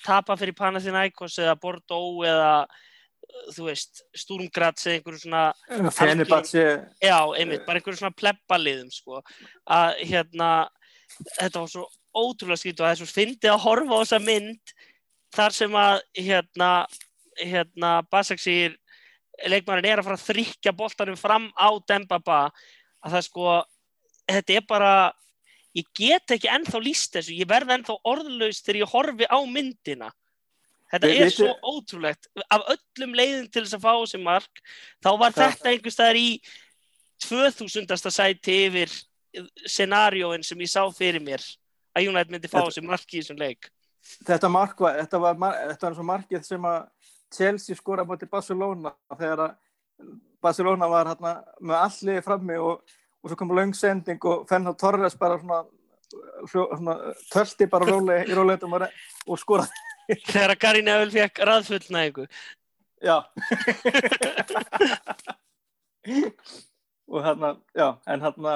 tapa fyrir Panathinaikos eða Bordeaux eða þú veist, Sturmgratz eða einhverju svona Fenerbahce Já, einmitt, bara einhverjum svona plebbaliðum sko, að hérna þetta var svo ótrúlega skýrt og það er svo fyndið að horfa á þessa mynd þar sem að hérna, hérna Basaksir leikmærin er að fara að þrykja boltanum fram á Dembaba. Að það sko, þetta er bara ég get ekki ennþá líst þessu. Ég verð ennþá orðlaus þegar ég horfi á myndina. Þetta Ve- er veistu- svo ótrúlegt. Af öllum leiðin til þess að fá þessi mark þá var Það- þetta einhvers staðar í 2000. sæti yfir scenarióin sem ég sá fyrir mér að United myndi fá Þetta- þessi mark í þessum leik. Þetta mark var, þetta var, þetta var markið sem að Chelsea skora moti Barcelona þegar að Barcelona var hérna með allir frammi og, og svo kom löng sending og Fernand Torres bara svona, svona tölti bara rólega í róleitum og, og skora þegar að Gary Neville fekk raðfullnæðingu. Já. Og hérna, já, en hérna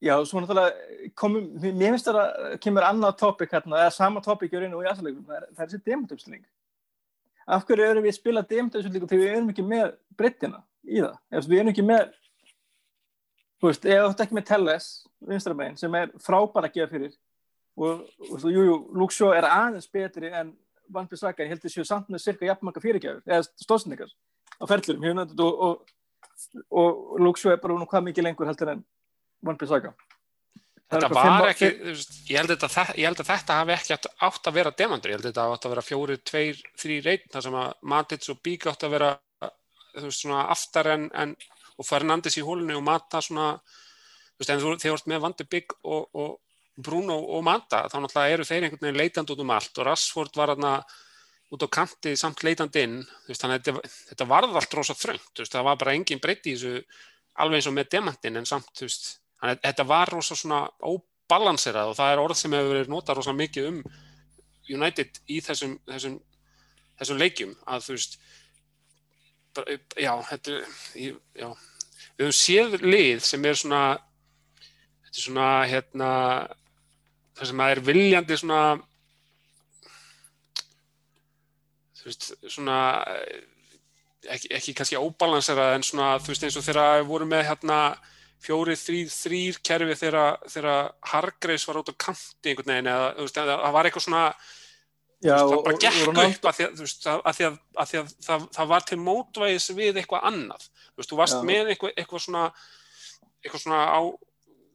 já, svo náttúrulega komum, mér finnst það að kemur annað tópik hérna, eða sama tópik í raun og í aðsalegur, það er, er þessi demantöpsling af hverju erum við að spila demantöpsling þegar við erum ekki með breyttina í það, ef við erum ekki með þú veist, ef þú ert ekki með Telles vinstramegin, sem er frábær að gefa fyrir og, þú, jú, jú, Luke Shaw er aðeins betri en Van Bissaka, ég held að séu samt með cirka jafnmaka fyrirgjafur, eða stóðsendingar á ferðlurum, nefndið og, og, og Shaw er bara nú hvað mikið lengur heldur en Van Bissaka. Þetta var ekki, veist, ég held, þetta, þe- ég held að þetta hafi ekki átt, að vera demandur, ég held að þetta átt að vera fjóri, tveir, þrý reynd, þar sem að Matic og Bík átt að vera, þú veist, svona aftar en, en og Fernandes í hólunni og Mata svona, þú veist, en þú, ert með Vandi Bík og, og Bruno og Mata, þá náttúrulega eru þeir einhvern veginn leitandi út um allt og Rashford var þarna út á kanti samt leitandi inn, þú veist, þannig að þetta, þetta varð allt rosa þröngt, þú veist, það var bara engin breytti í þessu, alveg eins og með demantin en samt, þú veist, þannig að þetta var rosa svona óbalanserað og það er orð sem hefur verið notað rosa mikið um United í þessum, þessum, þessum leikjum að þú veist já, þetta ég- já, við höfum séð lið sem er svona þetta er svona hérna það sem að er viljandi svona þú veist, svona ekki, ekki kannski óbalanserað en svona þú veist eins og þegar við vorum með hérna fjóri, þrýr, þrýr kerfi þegar, Hargreis var út á kanti einhvern veginn eða það var eitthvað svona Já, veist, það bara gekk upp að veist, að, að, að, því að það, það var til mótvægis við eitthvað annað þú veist, þú varst Já. með eitthvað, eitthvað svona eitthvað svona á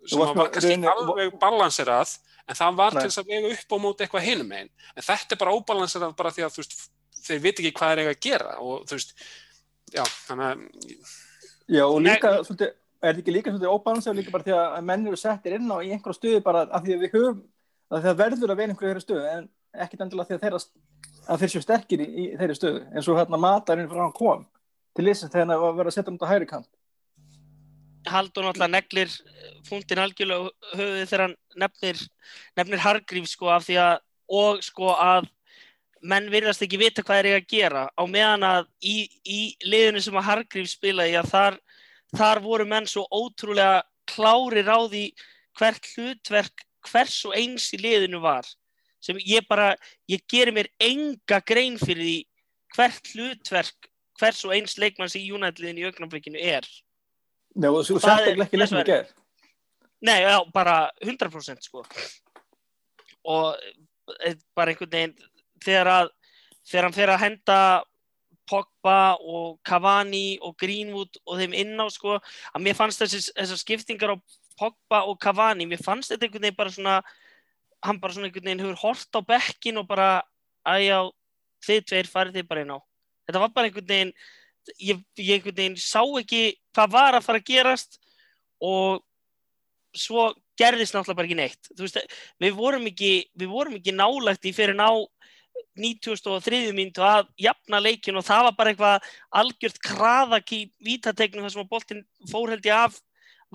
sem var kannski rauninni- alveg balanserað en það var Nei. til þess að vega upp á móti eitthvað hinum einn, en þetta er bara óbalansera bara því að þú veist, þeir veit ekki hvað er eiga að gera og þú veist, já, þannig að Já, og Nei. líka, svolítið, er þetta ekki líka svolítið óbalansað líka bara því að menn eru settir inn á í einhverja stöðu bara af því að við höfum, að það verður að vera einhverju stöðu, en ekkit endilega að þeirra, að þeir séu sterkir í, í þeirri stöðu, eins og hérna matarinn frá hann kom til að þegar það var að vera að setja um þetta hægri kant. Haldur náttúrulega neglir fúndin algjörlega á höfuði þegar hann nefnir, nefnir Hargríf sko af því að og sko að menn virðast ekki vita hvað er ég að gera á meðan að í, í liðinu sem að Hargríf spilaði að þar, þar voru menn svo ótrúlega klárir á því hvert hlutverk hvers og eins í liðinu var sem ég bara, ég gerir mér enga grein fyrir því hvert hlutverk hvers og eins leikmanns í United-liðinu í augnablikinu er Já, og er- sérstaklega ekki leiknum þess í gerð. Nei, já, bara 100% sko. Og eh, bara einhvern veginn, þegar að, þegar hann fer að henda Pogba og Cavani og Greenwood og þeim inn á sko, að mér fannst þessar skiptingar á Pogba og Cavani, mér fannst þetta einhvern veginn bara svona, hann bara svona einhvern veginn hefur hort á bekkin og bara, að já, þið tveir farið þið bara inn á. Þetta var bara einhvern veginn, ég, ég einhvern veginn sá ekki hvað var að fara að gerast og svo gerðist náttúrulega bara ekki neitt veist, við vorum ekki, ekki nálægt í fyrir ná 93. mínútu að jafna leikin og það var bara eitthvað algjört kraðak í vítategnum þar sem að boltinn fór held ég af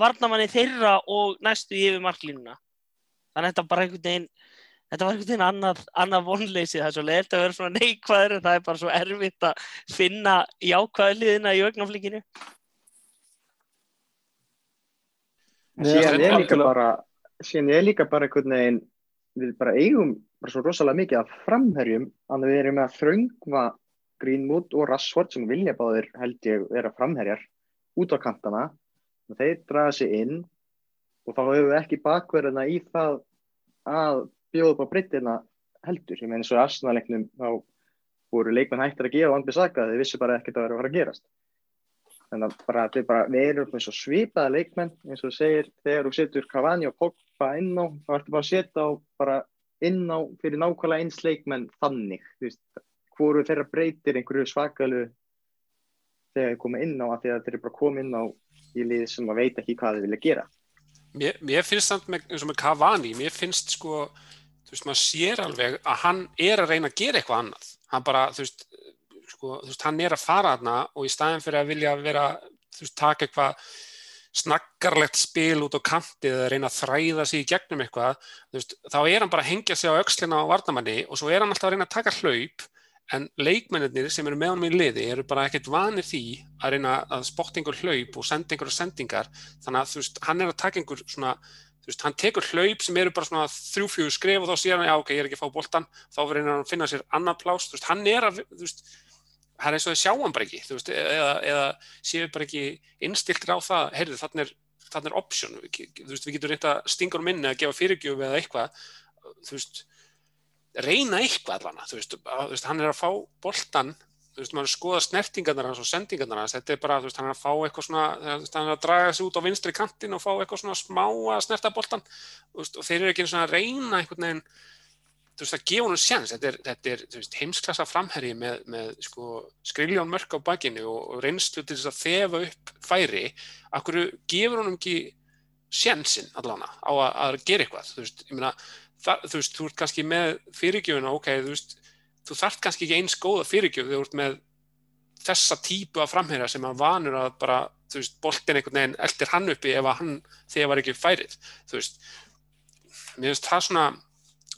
varnamanni þeirra og næstu yfir marklínuna þannig að þetta bara einhvern veginn þetta var einhvern veginn annað, annað vonleysi það er svo leiðilegt að vera svona neikvæður en það er bara svo erfitt að finna jákvæðliðina í Nei, síðan er líka bara síðan er líka bara einhvern veginn við bara eigum bara svo rosalega mikið af framherjum að við erum með að þröngva Greenwood og Rashford sem vilja báðir held ég vera framherjar út á kantana. Og þeir draga sig inn og þá hefur við ekki bakverðina í það að bjóða upp á breytina heldur, ég meina svo í Arsenal-leiknum þá voru leikmenn hættir að gefa Van Bissaka þeir vissu bara ekkert að vera að fara að gerast. Þannig að bara, við, bara, við erum með svo svipaða leikmenn eins og þú segir, þegar þú setur Cavani og Pogba inn á, þá ertu bara að setja á bara inn á fyrir nákvæmlega eins leikmenn þannig, þú veist. Hvoru þeirra breytir einhverju svakalu þegar þeir koma inn á að þeir eru bara koma inn á í lið sem að veit ekki hvað þeir vilja gera Mér, mér finnst það með, eins og með Cavani, mér finnst sko, þú veist, maður sér alveg að hann er að reyna að gera eitthvað annað. Hann bara, þú veist, sko, þú veist, hann er að fara þarna og í staðin fyrir að vilja vera, þú veist, taka eitthvað snaggarlegt spil út á kantið eða reyna að þræða sig í gegnum eitthvað, veist, þá er hann bara að hengja sig á öxlina á varnamanni og svo er hann alltaf að reyna að taka hlaup en leikmennir sem eru með honum í liði eru bara ekkert vanir því að reyna að spotta einhver hlaup og senda einhverja sendingar. Þannig að þú veist, hann er að taka einhver svona þú veist, hann tekur hlaup sem eru bara svona þrjú-fjögur skref og þá sér hann, já ok, ég er ekki að fá boltan þá reynir hann að finna sér annað plás þú veist, hann er að, þú veist það er eins og þau sjá hann bara ekki, þú veist eða, eða séu bara ekki innstiltir á það heyrðu, þannig er, þannig er option þú veist, við getum reynda stingur minni að gefa fyrirgjöf eða eitthvað. Þú veist, reyna eitthvað allan þú veist, að, þú veist, hann er að fá boltan þú veist, maður skoða snertingarnar hans og sendingarnar hans, þetta er bara, þú veist, hann er að fá eitthvað svona, hann er að draga sig út á vinstri kantin og fá eitthvað svona smá að snerta boltan, þú veist, og þeir eru ekki eins og að reyna einhvern veginn, þú veist, að gefa honum sjans, þetta er, þetta er, þú veist, heimsklassa framherji með, með, sko, skriljón mörk á bakinu og, og reynslu til þess að þefa upp færi, akkur gefur honum ekki sjansinn allavega á að, að gera eitthvað, þú veist, ég meina, það, þú veist, þú ert kannski með fyrirgjöfuna, ok, þú veist, þú þarft kannski ekki eins góða fyrirgjöf þegar þú ert með þessa típu af framherja sem hann vanur að bara, þú veist, boltin einhvern veginn eldir hann uppi ef hann þegar var ekki færið, þú veist. Mér finnst það svona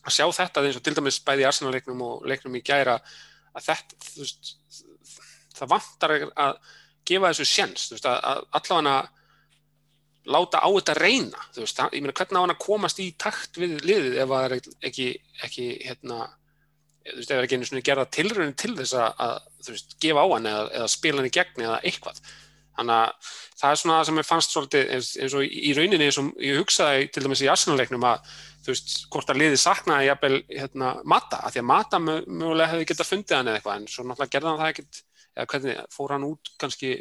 að sjá þetta eins og til dæmis bæði í Arsenal-leiknum og leiknum í gæra að þetta, þú veist það vantar að gefa þessu sjens, þú veist, að allavega láta á þetta reyna, veist, ég meina hvernig á hann að komast í takt við liðið ef það er ekki, ekki hérna þú veist, ef það er ekki einu svona gerða tilraunin til þess að, að þú veist, gefa á hann eða, eða spila hann í gegni eða eitthvað. Þannig að það er svona það sem ég fannst svolítið eins, eins og í, rauninni eins og ég hugsaði til dæmis í Arsenal-leiknum að þú veist, hvort að liði saknaði jafnvel hérna, Mata, af því að Mata mögulega hefði getað fundið hann eða eitthvað en svo náttúrulega gerði hann það ekkert eða hvernig, fór hann út kannski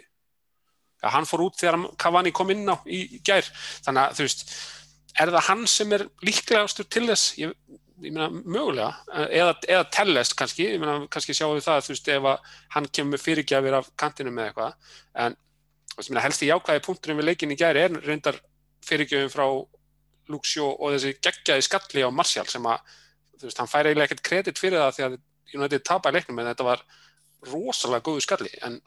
ja, hann fór út þegar Cavani kom inn á í, í gær. Þannig að þú veist er það hann sem er líklegastur til þess? Ég, ég meina mögulega. Eða, eða tellest kannski, ég meina kannski sjáum við það þú veist ef að hann kemur fyrirgjafir af kantinu með eitthvað. En ég meina helst í jákvæði punkturinn við leikin í gæri er reyndar fyrirgjöfum frá Luxjó og þessi geggjaði skalli á Martial sem að þú veist, hann fær eiginlega ekkert kredit fyrir það því að United tapar leiknum en þetta var rosalega góðu skalli. En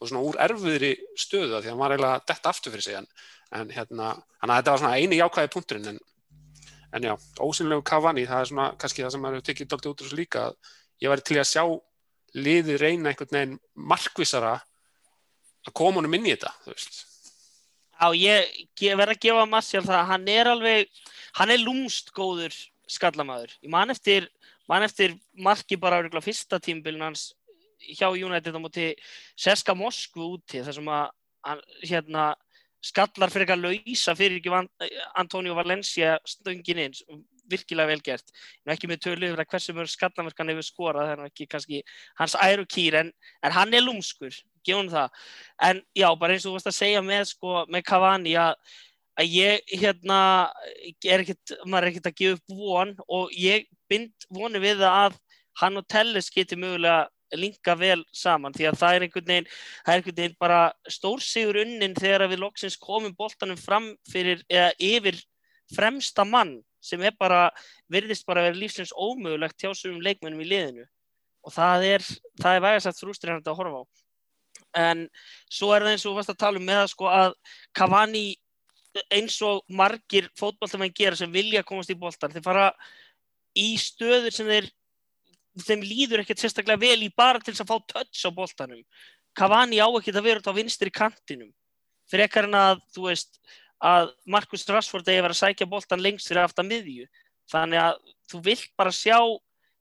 og svona úr erfiðri stöðu því að hann var eiginlega dett aftur fyrir sig en, en hérna, hann að þetta var svona eini jákvæði punkturinn en, en já, ósynlegu Cavani, það er svona kannski það sem maður hefur tekið doldið út úr þessu líka ég væri til að sjá liði reyna einhvern veginn markvisara að koma honum inn í þetta, þú veist Já, ég, ég verð að gefa Marcial það, hann er alveg, hann er lúmst góður skallamæður. Ég man eftir, man eftir marki bara á fyrsta tímbilin hans hjá United á móti Seska Moskvu úti þar sem að hérna, skallar fyrir eitthvað lausa fyrir ekki Antonio Valencia stöngin inn, virkilega vel gert. Ég er ekki með tölu yfir að hversu mörg skallamerkan hefur skorað, er ekki kannski hans æru kýr en, en hann er lúmskur gefum það, en já, bara eins og þú varst að segja með, sko, með Cavani að, að ég, hérna er ekkert, maður er ekkert að gefa upp von og ég bind voni við að hann og Telles geti mögulega linka vel saman því að það er einhvern veginn, það er einhvern veginn bara stórsigur unnin þegar við loksins komum boltanum fram fyrir eða yfir fremsta mann sem er bara, virðist bara að vera lífsins ómögulegt hjá svonum leikmennum í liðinu. Og það er, það er vægast að frústrirandi að horfa á. En svo er það eins og varst að tala um með að sko að Cavani eins og margir fótballtamenn gera sem vilja komast í bóltan þeir fara í stöður sem þeir þeim líður ekkert sérstaklega vel í bara til þess að fá touch á bóltanum Cavani á ekkert að vera út á vinstri kantinum. Fyrir ekkar en að þú veist að Marcus Rashford eigi að vera að sækja bóltan lengst fyrir aftan miðju. Þannig að þú vilt bara sjá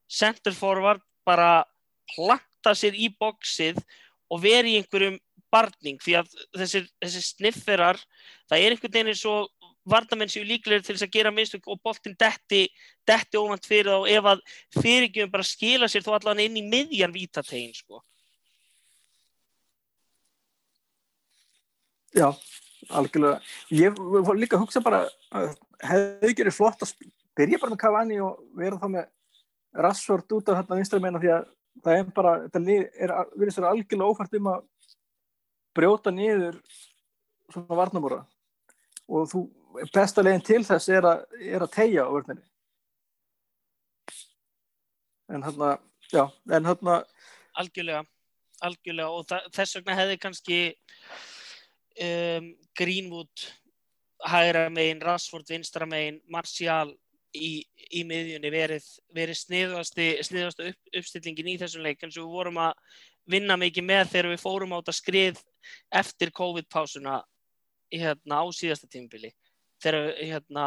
center forward bara planta sér í bóksið og veri í einhverjum barning. Því að þessir, þessir snifferar það er einhvern veginn eins og varnamenn séu líklegir til þess að gera minnstök og boltin detti, detti óvænt fyrir þá ef að fyrirgjum bara skila sér þó allavega inn í miðjan vítategin sko. Já, algjörlega ég var líka að hugsa bara hefði ekki verið flott að byrja bara með Cavani og vera þá með Rassvort út af þetta vinstramena því að það er bara, þetta er verið sér algjörlega ófært um að brjóta niður svona varnamóra og þú, besta leginn til þess er að, er að tegja á vörninni. En hérna, já, en hérna algjörlega, algjörlega. Og þess vegna hefði kannski um, Greenwood hægra megin, Rashford vinstra megin, Martial í, í miðjunni verið, verið sniðast upp, uppstillingin í þessum leik. Eins og við vorum að vinna mikið með þegar við fórum á þetta skrið eftir COVID-pásuna hérna, á síðasta tímbili þegar hérna,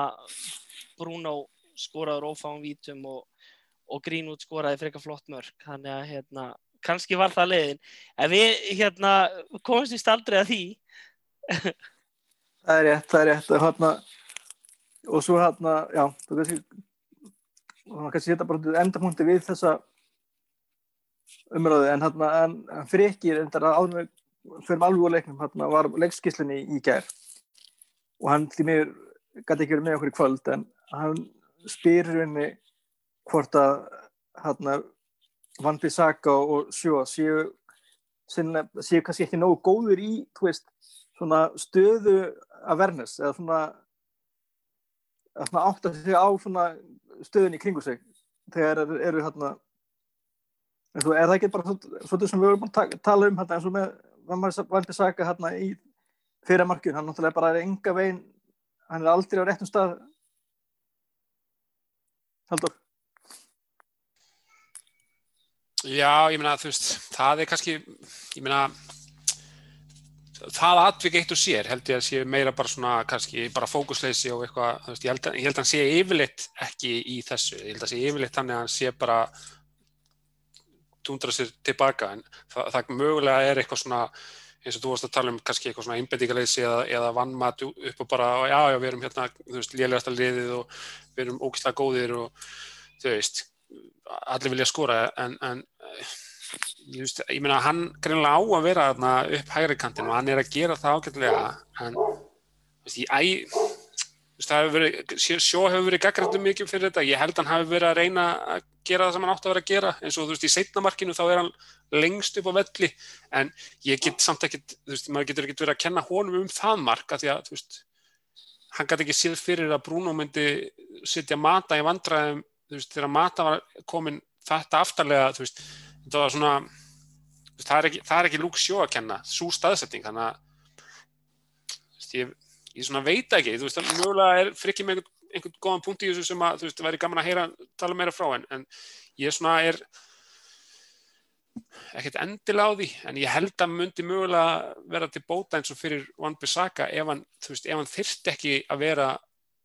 Bruno skoraður ófáum vítum og, og Greenwood skoraði eitthvað flott mörg þannig að hérna, kannski var það leiðin. En við hérna, komumst í staldri að því. Það er rétt, það er rétt. Hérna og svo hérna, já, þú kannski kannski setja bara endapunkti við þessa umröðu en hérna, en fyrir ekki endar að áður með fyrir alveg úr leiknum hérna var leikskíslinni í gær. Og hann því mér gæti ekki verið með okkur í kvöld en hann spyrir henni hvort að hérna Van Bissaka og Sjó séu séu kannski ekki nógu góður í, veist, svona stöðu að vernes eða svona að átta sig á stöðin í kringu sig þegar eru, eru hérna er það ekki bara svona sem við höfum að tala um hérna, eins og með Vandi Saka hérna í fyrirmarkun hann náttúrulega bara er enga veginn hann er aldrei á réttum stað. Haldur Já, ég meina þú veist það er kannski, ég meina það atvik eitt og sér held ég að sé meira bara svona kannski bara fókusleysi og eitthvað að, ég held að hann sé yfirleitt ekki í þessu ég held að sé yfirleitt þannig að hann sé bara túndra sér tilbaka en það, það mögulega er eitthvað svona eins og þú varst að tala um kannski eitthvað svona einbendingaleysi eða, eða vannmat upp og bara já já við erum hérna þú veist lélægast að liðið og við erum ógislega góðir og þú veist allir vilja skora en, en just, ég meina hann greinlega á að vera þarna upp hægri kantin og hann er að gera það ágætlega en veist, ég, æ, veist, það hefur verið, sjó hefur verið gaggrættum mikið fyrir þetta, ég held að hann hafi verið að reyna að gera það sem hann átti að vera að gera. Eins og þú veist í setnamarkinu þá er hann lengst upp á velli. En ég get samt ekkert, þú veist, maður getur ekkert verið að kenna honum um það marka því að þú veist, hann gæti ekki séð fyrir að Bruno myndi setja mata í vandraðum, þú veist, þegar mata var komin þetta aftarlega, þú veist, þetta var svona, veist, það er ekki, það ekki lúk sjó að kenna, svo staðsetting, þannig að, ég, ég svona veit ekki, þú veist, mjögulega er frikið með einhvern, einhvern góðan punkt í þessu sem að, þú veist, væri gaman að heyra, tala meira frá en, en ég svona er ekkert endilega á því, en ég held að myndi mögulega vera til bóta eins og fyrir Van Bissaka ef hann, þú veist, ef hann þyrst ekki að vera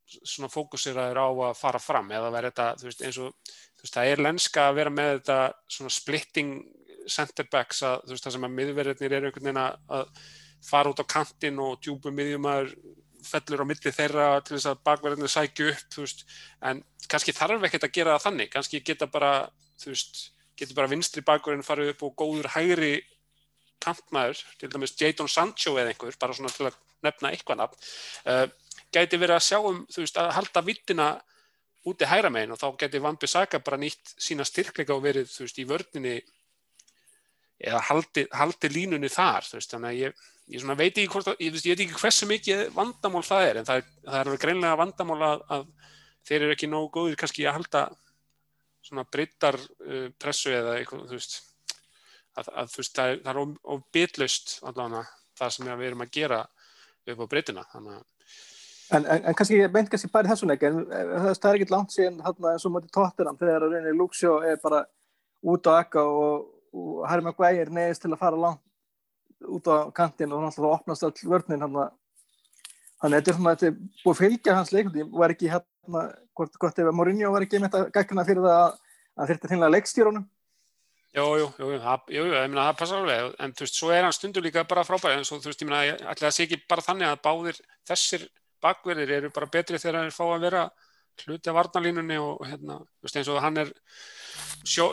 svona fókuseraður á að fara fram eða vera þetta, þú veist, eins og þú veist, það er lenska að vera með þetta svona splitting centerbacks að þú veist, það sem að miðverðinir eru einhvern veginn að fara út á kantinn og djúbu miðjumæður fellur á milli þeirra til þess að bakverðinu sækju upp, veist, en kannski þarf ekkert að gera það þannig, kannski geta bara, veist, getur bara vinstri bakverðin farið upp og góður hægri kantmaður, til dæmis Jadon Sancho eða einhver, bara svona til að nefna eitthvað nafn, uh, gæti verið að sjá um, veist, að halda vittina úti hægra megin og þá gæti Van Bissaka bara nýtt sína styrkleika og verið, í vörninni eða haldi, haldi línunni þar, veist, þannig að ég, ég veit ekki hvort, ég, veist, ég veit ekki hversu mikið vandamál það er, en það það er greinlega vandamál að, að þeir eru ekki nógu góðir kannski að halda svona breytar uh, pressu eða eitthvað, þú veist, að, að þú veist, það er, það er of, bitlaust allavega það sem við erum að gera upp á breytina, þannig að En, en, en kannski, ég meint kannski bara í þessu leik, en það er ekkert langt síðan eins og mútið tóttunum þegar að rauninni Luxjó er bara út á ekka og, og Harry Maguire neðist til að fara langt út á kantinn og þá opnast all vörninn hann þannig að þetta er er búið að fylgja hans leikundi, var ekki hérna hvort gott ef Mourinho var ekki með þetta gækna fyrir það að, að þetta er hinnlega leikstjórunum Jú, jú, jú, það, jú, ég meina það passar alveg, en þú veist, svo er hann stundu líka bara frábæri, en svo þú veist, ég meina, það sé ekki bara þannig að báðir þessir bakverðir eru bara betri þegar þeir fá að vera hluti af varnalínunni og hérna, þú veist, eins og hann er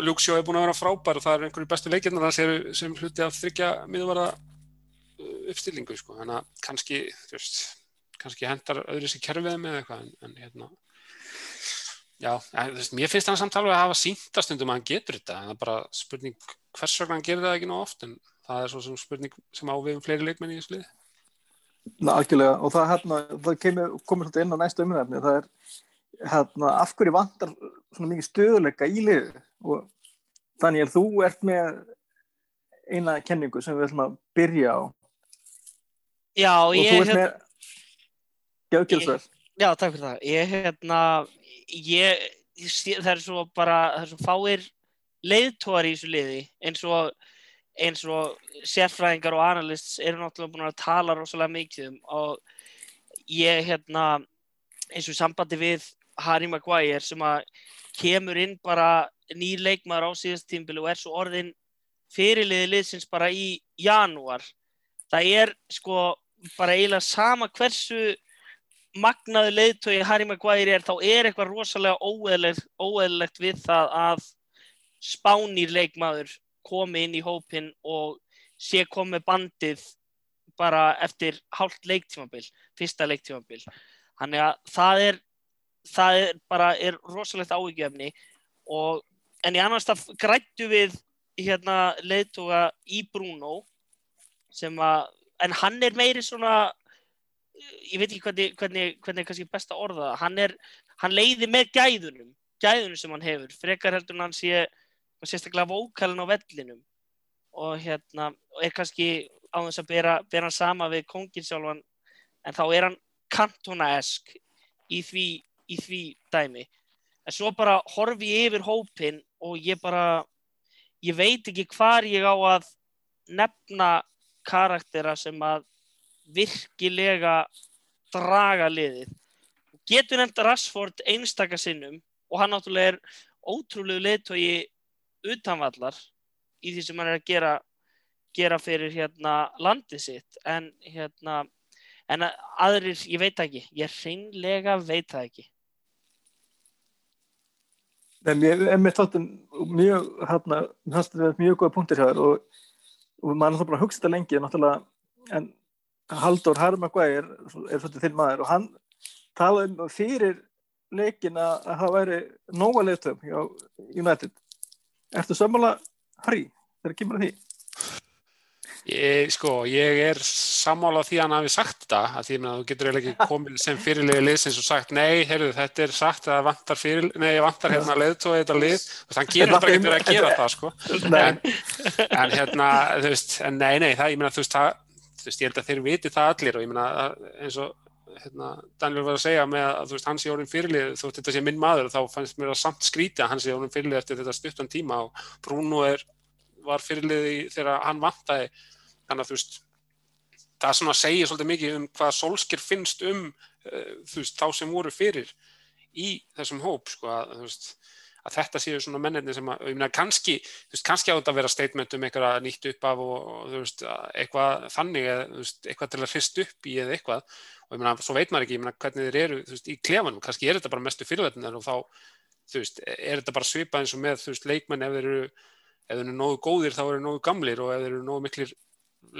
Luke Shaw er búin að vera frábær og það er einhverju bestu leikirnar sem, sem hluti af þryggja miðvara uppstillingu, sko, þannig að kannski, þú veist, kannski hendar öðru sér kerfið með eitthvað, en, en hérna Já, þú veist, mér finnst það samt alveg að hafa síntastundum að hann getur þetta, en það er bara spurning hvers vegna hann gerir það ekki ná oft, en það er svo sem spurning sem á við um fleiri leikmenni í. Ná, algjörlega, og það, hérna, það kemur, komur svolítið inn á næsta umræfni, það er hérna, af hverju vantar svona mikið stöðuleika í liðu og þannig að þú ert með eina kenningu sem við ætlum að byrja á. Já, og ég þú ert hérna- með Gjöfgjölsverð Já, takk fyrir það. Ég, hérna, ég, það er svo bara, það er svo fáir leiðtóar í þessu liði, eins og, eins og sérfræðingar og analysts eru náttúrulega búin að tala rosalega mikið um. Og ég, hérna, eins og sambandi við Harry Maguire sem að kemur inn bara nýr leikmaður á síðast tímbili og er svo orðin fyrirliði liðsins bara í janúar. Það er sko bara eiginlega sama hversu magnaðu leiðtói Harry Maguire er þá er eitthvað rosalega óeðlegt, óeðlegt við það að spánir leikmaður komi inn í hópin og sé komið bandið bara eftir hálft leiktímabil, fyrsta leiktímabil. Þannig að það er, það er bara er rosalegt áhyggjefni og en í annars það grættu við hérna leiðtóga í Bruno sem að, en hann er meiri svona ég veit ekki hvernig, hvernig, hvernig er kannski best að orða hann, er, hann leiði með gæðunum, gæðunum sem hann hefur, frekar heldur hann sé sérstaklega vókalinn á vellinum. Og hérna, og er kannski á þess að bera, bera sama við kongin sjálfan, en þá er hann kantona-esk í því, í því dæmi. En svo bara horfi ég yfir hópin og ég bara, ég veit ekki hvar ég á að nefna karaktera sem að virkilega draga liðið. Getur nefnt Rashford einstaka sinnum og hann náttúrulega er ótrúlegu leittói utanvallar í því sem hann er að gera, gera fyrir hérna landið sitt en hérna en aðrir, ég veit ekki, ég hreinlega veit það ekki. En er með þáttum mjög, hérna, mjög góða punktir hjá þér og, og maður er náttúrulega bara að hugsa þetta lengi, náttúrulega, en Haldur Harry Maguire er svolítið þinn maður og hann talað um fyrir leikin að, að það væri nóga leiðtöfum hjá United. Ertu sammála Harry þegar kemur að því? Ég, sko, ég er sammála því að hann hafi sagt þetta, að því að þú getur eiginlega ekki komið sem fyrirliði liðsins og sagt nei, heyrðu, þetta er sagt að það vantar fyrir, nei, vantar hérna leiðtóið þetta lið. Og þann gerir þetta verið að gera það, sko. En, en hérna, þú veist, en nei, nei, það, ég meina, þú veist, það, þú veist, ég held að þeir viti það allir og ég meina, eins og, hérna, Daniel var að segja með að, þú veist, hann sé orðin fyrirlið, þú veist, þetta sé minn maður og þá fannst mér að samt skríti að hann sé orðin fyrirlið eftir þetta stuttan tíma og Bruno er, var fyrirlið þegar hann vantaði. Þannig að þú veist það er svona að segja svolítið mikið um hvað Solskjær finnst um uh, þú veist, þá sem voru fyrir í þessum hóp sko, að, veist, að þetta séu svona mennirni sem að, ég meina, kannski þú veist, kannski á þetta að vera statement um eitthvað nýtt upp af og, og þú veist, eitthvað þannig, eða, þú veist, eitthvað til að hrist upp í eða eitthvað, og ég meina, svo veit maður ekki ég meina, hvernig þeir eru, þú veist, í klefanum. Kannski er þetta bara mestu fyrirvætnir og þá þú veist, er þetta bara svipað eins og með þú veist, leikmenn ef þeir eru ef þeir eru nógu góðir þá eru nógu gamlir og ef þeir eru nógu miklir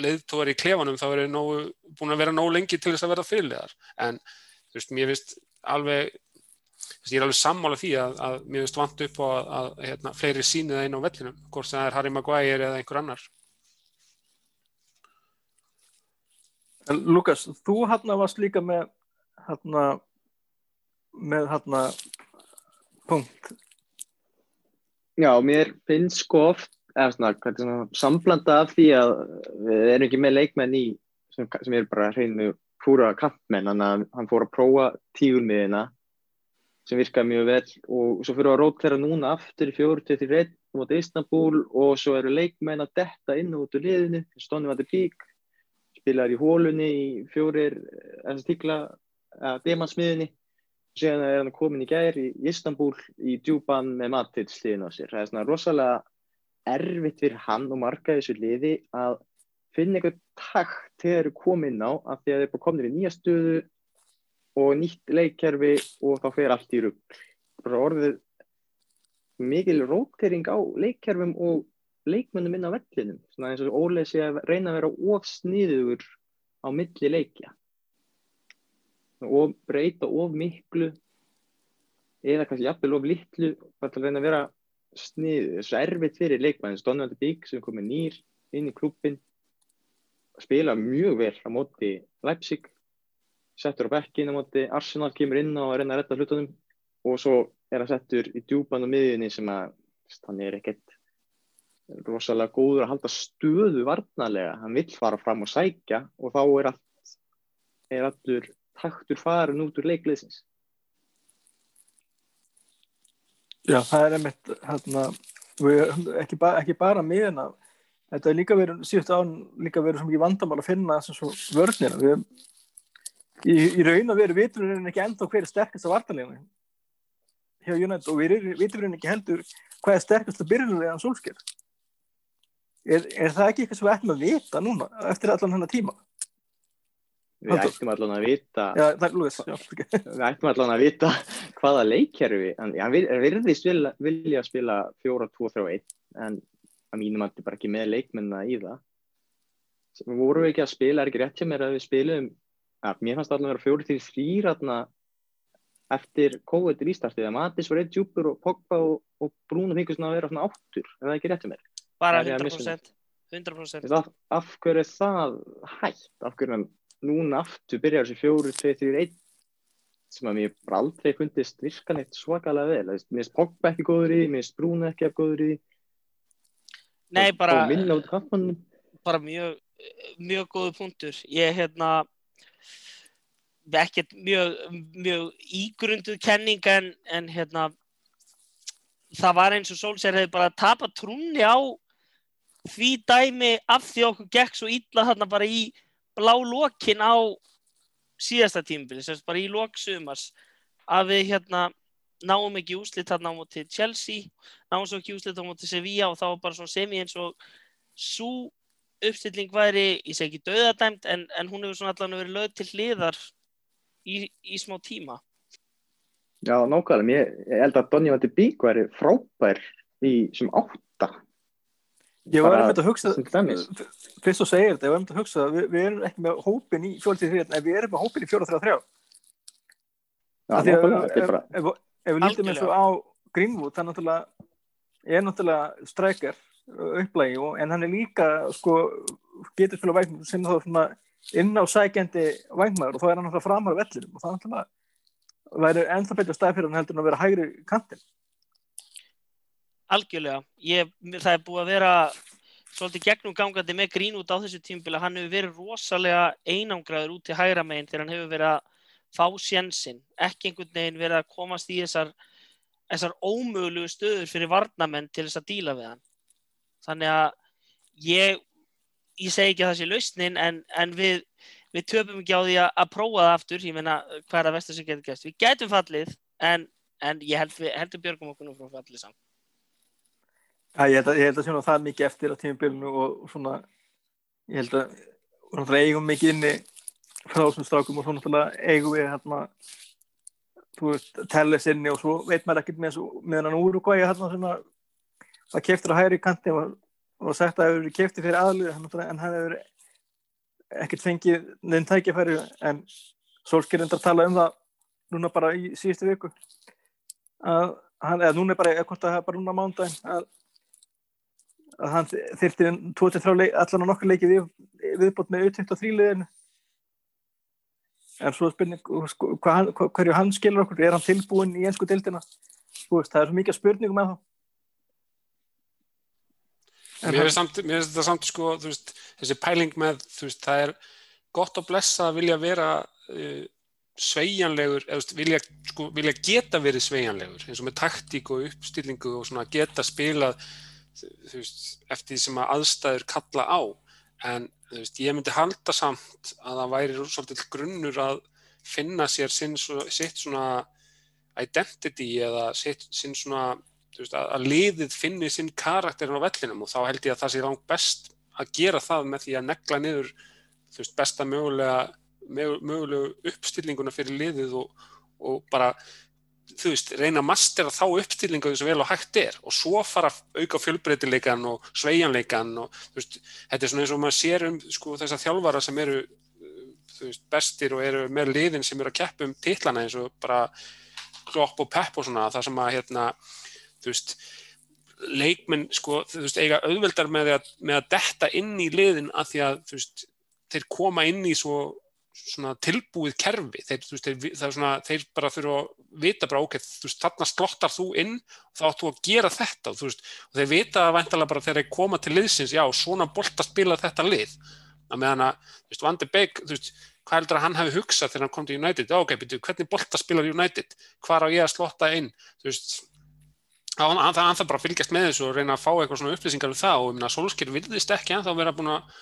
leiðtóðar í klefanum þá er það búin að vera nóg lengi til þess að vera fyrirlegar en þú veist, mér finnst alveg ég er alveg sammála því að, að mér finnst vant upp á að, að hérna, fleiri sínið einn á vellinum, hvort það er Harry Maguire eða einhver annar. En Lukas, þú hérna varst líka með hérna með hérna punkt Já, mér finnst sko oft samblanda af því að við erum ekki með leikmenn í sem, sem er bara hreinu fúra kampmenn, þannig að hann fór að prófa tígulmiðina sem virkaði mjög vel og svo fyrir að rótlæra núna aftur í fjóru til því reynd mot Istanbul og svo eru leikmenn að detta inn út úr liðinu, Stóni Vati Pík spilar í hólunni í fjórir þessar tíkla demansmiðinni og séðan er hann komin í gær í Istanbul í djúban með Matic sliðin á sér, það er svona rosalega erfitt fyrir hann og marga þessu liði að finna eitthvað takt þegar þeir komin á af því að þeir eru komin í nýja stöðu og nýtt leikkerfi og þá fer allt í rugg. Bara orðið mikil rótering á leikkerfum og leikmennum inn á vellinum. Svona eins og Óli sé að reyna að vera ofsniður á milli leikja. Og breyta of miklu eða kannski jafnvel of litlu bara til að reyna að vera sniðu, þessu erfitt fyrir leikmann Stónvaldi Bík sem komið nýr inn í klubin spila mjög vel á móti Leipzig settur á bekkin á móti Arsenal kemur inn og reyna að retta hlutunum og svo er það settur í djúban og miðjunni sem að hann er ekkert rosalega góður að halda stöðu varnarlega, hann vill fara fram og sækja og þá er allt er allur taktur farin út úr leikleysins Já, það er einmitt hérna, ekki, ba ekki bara miðina þetta er líka verið, síðustu án líka verið svo mikið vandamál að finna þessum svo vörnina við í, í raun og veru vitum við ekki enda hver er sterkast af vartalíðinu hjá United og við vitum við ekki heldur hvað er sterkast af byrjunlega en solskjör er, er það ekki eitthvað sem við ættum að vita núna eftir allan hennar tíma? Við ættum allan að vita já, Lúis, já, Við ættum allan að vita hvaða leikkerfi en hann virðist vilja, vilja spila 4-2-3-1 en að mínum að þetta bara ekki með leikmenna í það. Við vorum ekki að spila er ekki rétt hjá mér að við spilum að mér fannst allan að vera 4-3-4 eftir COVID rístartið að Matis var eitt djúpur og Pogba og, og Bruno fengist að vera svona áttur. Ef það ekki rétt hjá mér? Bara 100%, 100%. Af, af hverju það hægt? Af hverju núna aftur byrjar þessi fjóru, tvei, þrjur, einn sem að mér bara aldrei fundist virkan eitt svakalega vel. Mér finnst Pogba ekki góður í mér finnst Bruna ekki ekki góður í. Nei, bara, bara mjög, mjög góðu punktur. Ég er hérna ekkert mjög, mjög ígrunduð kenning en, en hérna það var eins og Solskjær hefði bara tapat trúni á því dæmi af því okkur gekk svo illa þarna bara í blá lokin á síðasta tímbili, sem bara í loksumars að við hérna náum ekki úslit þarna á móti Chelsea náum svo ekki úslit á móti Sevilla og þá bara svona semi eins og svo uppstilling væri, ég segi ekki döðadæmt en, en hún hefur svona allavega verið lögð til hliðar í, í smá tíma. Já, nákvæmlega, ég held að Donny Vandi Bík væri frábær í sem átta Ég var einmitt að hugsa, fyrst þú segir þetta, ég var einmitt að hugsa, við, við erum ekki með hópin í 4-3, en við erum með hópin í 4-3-3. Já, Af því að er ef, bara, ef, ef við lítum eins og á Greenwood, það er náttúrulega er náttúrulega strækjar upplægi og, en hann er líka sko, getur fyrir vængum sem þá svona inn á sækjandi vængmaður og þá er hann náttúrulega framar vellinum og það náttúrulega væri ennþá betur stað fyrir hann heldur en að vera hægri kantinn. Algjörlega. Ég, það er búið að vera svolítið gegnum gangandi með Greenwood á þessu tímbili. Hann hefur verið rosalega einangraður út í hægra meginn þegar hann hefur verið að fá sjensin. Ekki einhvern veginn verið að komast í þessar, þessar ómögulegu stöður fyrir varnamenn til þess að díla við hann. Þannig að ég, ég segi ekki að það sé lausnin en, en við, við töpum ekki á því að, að prófa það aftur. Ég meina hvað er að vestur sem getur gæst. Við getum fallið en, en ég held heldur björgum okkur nú frá fallið saman. Ja, ég held að, ég held að það mikið eftir á tímubilinu og, og svona ég held að og náttúrulega eigum mikið inni frá þessum strákum og svo náttúrulega eigum við hérna þú veist, telles inni og svo veit maður ekkert með, hann úr og hvað ég hérna að það keftir á hægri kanti og, og sagt að það hefur keftir fyrir aðlið en hann hefur ekkert fengið neinn tækifæri en að tala um það núna bara í síðustu viku að hann, eða núna er bara, hvort að það er bara núna mándaginn að að hann þyrfti 23 leik, allan á nokkur leiki við, viðbót með U23 liðinu. En svo spurning sko, hvað hann, hva- hverju hann skilur okkur er hann tilbúin í ennsku dildina veist, það er svo mikið spurningum með það Mér finnst þetta samt sko, veist, þessi pæling með, veist, það er gott að blessa að vilja vera uh, sveigjanlegur, eða vilja, sko, vilja geta verið sveigjanlegur, eins og með taktík og uppstillingu og svona geta spilað, veist, eftir því sem að aðstæður kalla á. En, veist, ég myndi halda samt að það væri svolítið grunnur að finna sér sinn, sitt svona identity eða sitt, sinn svona veist, að, að liðið finni sinn karakterin á vellinum og þá held ég að það sé langt best að gera það með því að negla niður besta mögulega mög- mögulegu uppstillinguna fyrir liðið og, og bara þú veist, reyna að mastera þá uppstillingu eins og vel og hægt er. Og svo fara að auka fjölbreytileikan og sveigjanleikan og þú veist, þetta er svona eins og maður sér um sko þessar þjálfara sem eru uh, þú veist, bestir og eru með liðin sem eru að keppa um titlana eins og bara klopp og pepp og svona. Það sem að hérna þú veist, leikmenn sko, þú veist, eiga auðveldar með að, með að detta inn í liðin að því að, þú veist, þeir koma inn í svo tilbúið kerfi, þeir, veist, þeir, svona, þeir bara þurfa að vita bara, ok, þú veist, þarna slottar þú inn og þá áttu að gera þetta, þú veist, og þeir vita að væntalega bara þegar þeir koma til liðsins, já, svona bolt að spila þetta lið, að meðan að, þú veist, Vandi Beek, þú veist, hvað heldur að hann hafi hugsað þegar hann kom til United, já, ok, byrju, hvernig bolta spilar United, hvar á ég að slotta inn, þú veist, hann, þarf bara að fylgjast með þessu og reyna að fá eitthvað svona upplýsingar um það og ég meina Solskjær virðist ekki en þá vera búin að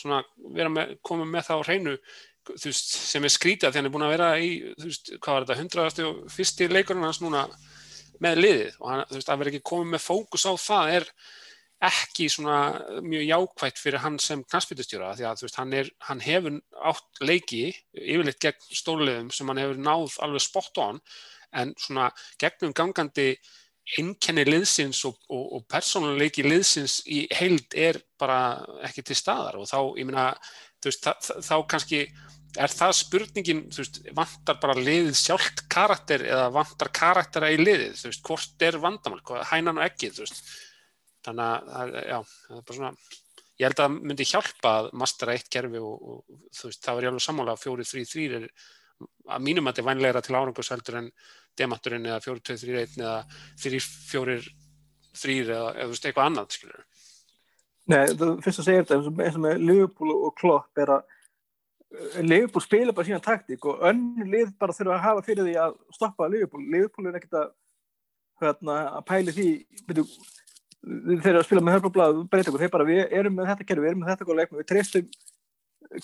svona, vera með, koma með það á hreinu veist, sem er skrítið því hann er búin að vera í, veist, hvað var þetta 101. leikurinn hans núna með liðið og hann, veist, að vera ekki komið með fókus á það er ekki svona mjög jákvætt fyrir hann sem knastbytustjóra því að veist, hann, er, hann hefur átt leiki yfirleitt gegn stórliðum sem hann hefur náð alveg spot on en svona gegnum gangandi einkenni liðsins og, og, og persónuleiki liðsins í heild er bara ekki til staðar og þá, ég þú veist, þá kannski er það spurningin, þú veist, vantar bara liðið sjálft karakter eða vantar karaktera í liðið, þú veist, hvort er vandamál, hænan og ekkið, þú veist, þannig að, já, það er bara svona, ég held að það myndi hjálpa að mastera eitt kerfi og, og þú veist, það var alveg sammála, þrý, þrýr er að mínum að þetta er vænlegra til árangus heldur en demanturinn eða 4-2-3-1 eða 3-4-3 eða, eða þú veist, eitthvað annað, skilur. Nei, það fyrst að segja þetta eins og, með Liverpool og Klopp er að eh, Liverpool spila bara sína taktík og önnur lið bara þurfa að hafa fyrir því að stoppa Liverpool. Liverpool er ekkert að, hérna, að pæli því byrju, þeir að spila með hörpablað þeir bara við erum með þetta kerfi, við erum með þetta leikmenn, við treystum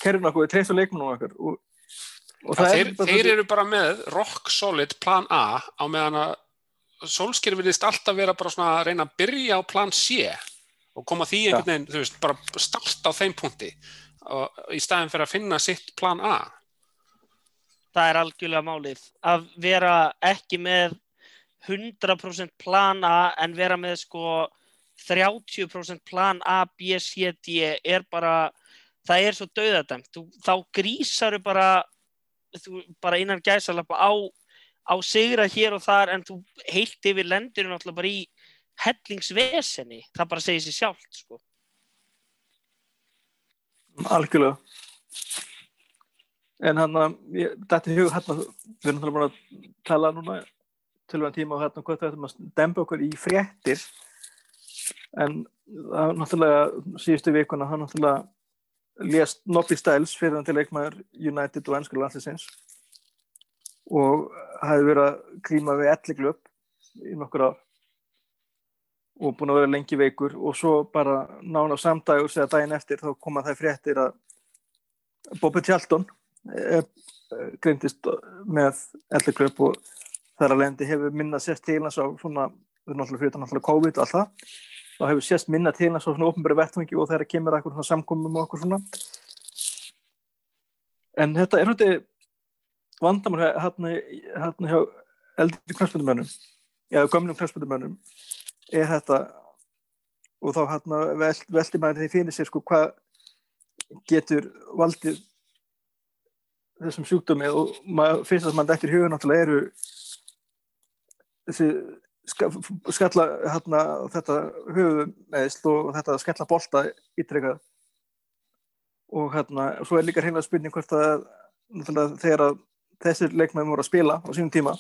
kerfin okkur, við treystum leikmennum okkur og, og það þeir, er bara þeir eru bara með rock solid plan A á meðan að Solskjær virðist alltaf vera bara svona að reyna að byrja á plan C og koma því einhvern veginn, þú veist, bara starta á þeim punkti. Og, í staðin fyrir að finna sitt plan A. það er algjörlega málið. Að vera ekki með 100% plan A en vera með sko 30% plan A, B, C, D er bara, það er svo dauðadæmt. Þú, þá grísaru bara þú, bara innan gæsalappa á, á sigra hér og þar en þú heilt yfir lendur náttúrulega bara í hellingsvesenni, það bara segir sér sjálft sko. Algjörlega. En hann þetta er hug, hann að, við erum búin að tala núna tölvan tíma og hérna hvað þetta er að dempa okkur í fréttir. En það er náttúrulega síðustu vikuna, hann náttúrulega lést Nobby Styles fyrir hann til leikmaður United og ennsku landsliðsins og hefði verið að klíma við elliglöp í nokkur ár og búin að vera lengi veikur og svo bara nána samdagur eða daginn eftir þá koma það fréttir að Bobby Charlton eh, eh, greindist með elliklöp og þar að lendi hefur minna sérst til hans á svona, við erum náttúrulega fyrir þetta náttúrulega COVID og allt það þá hefur sérst minna til hans á svona ofnbæri vettfangi og þegar kemur eitthvað svona samkomum og okkur svona. En þetta er hluti vandamál hérna, hérna hjá eldri knarspöndumönnum eða gömlum knarspöndumönnum er þetta og þá hérna velt, velti maður því fyrir sér sko hvað getur valdið þessum sjúkdómi? Og maður, fyrst að maður eftir huga náttúrulega eru þessi ska- skalla hérna þetta höfumeðsl og þetta skalla bolta ítrekkað og hérna svo er líka heimlega spurning hvort að þegar að þessir leikmenn voru að spila á sínum tíma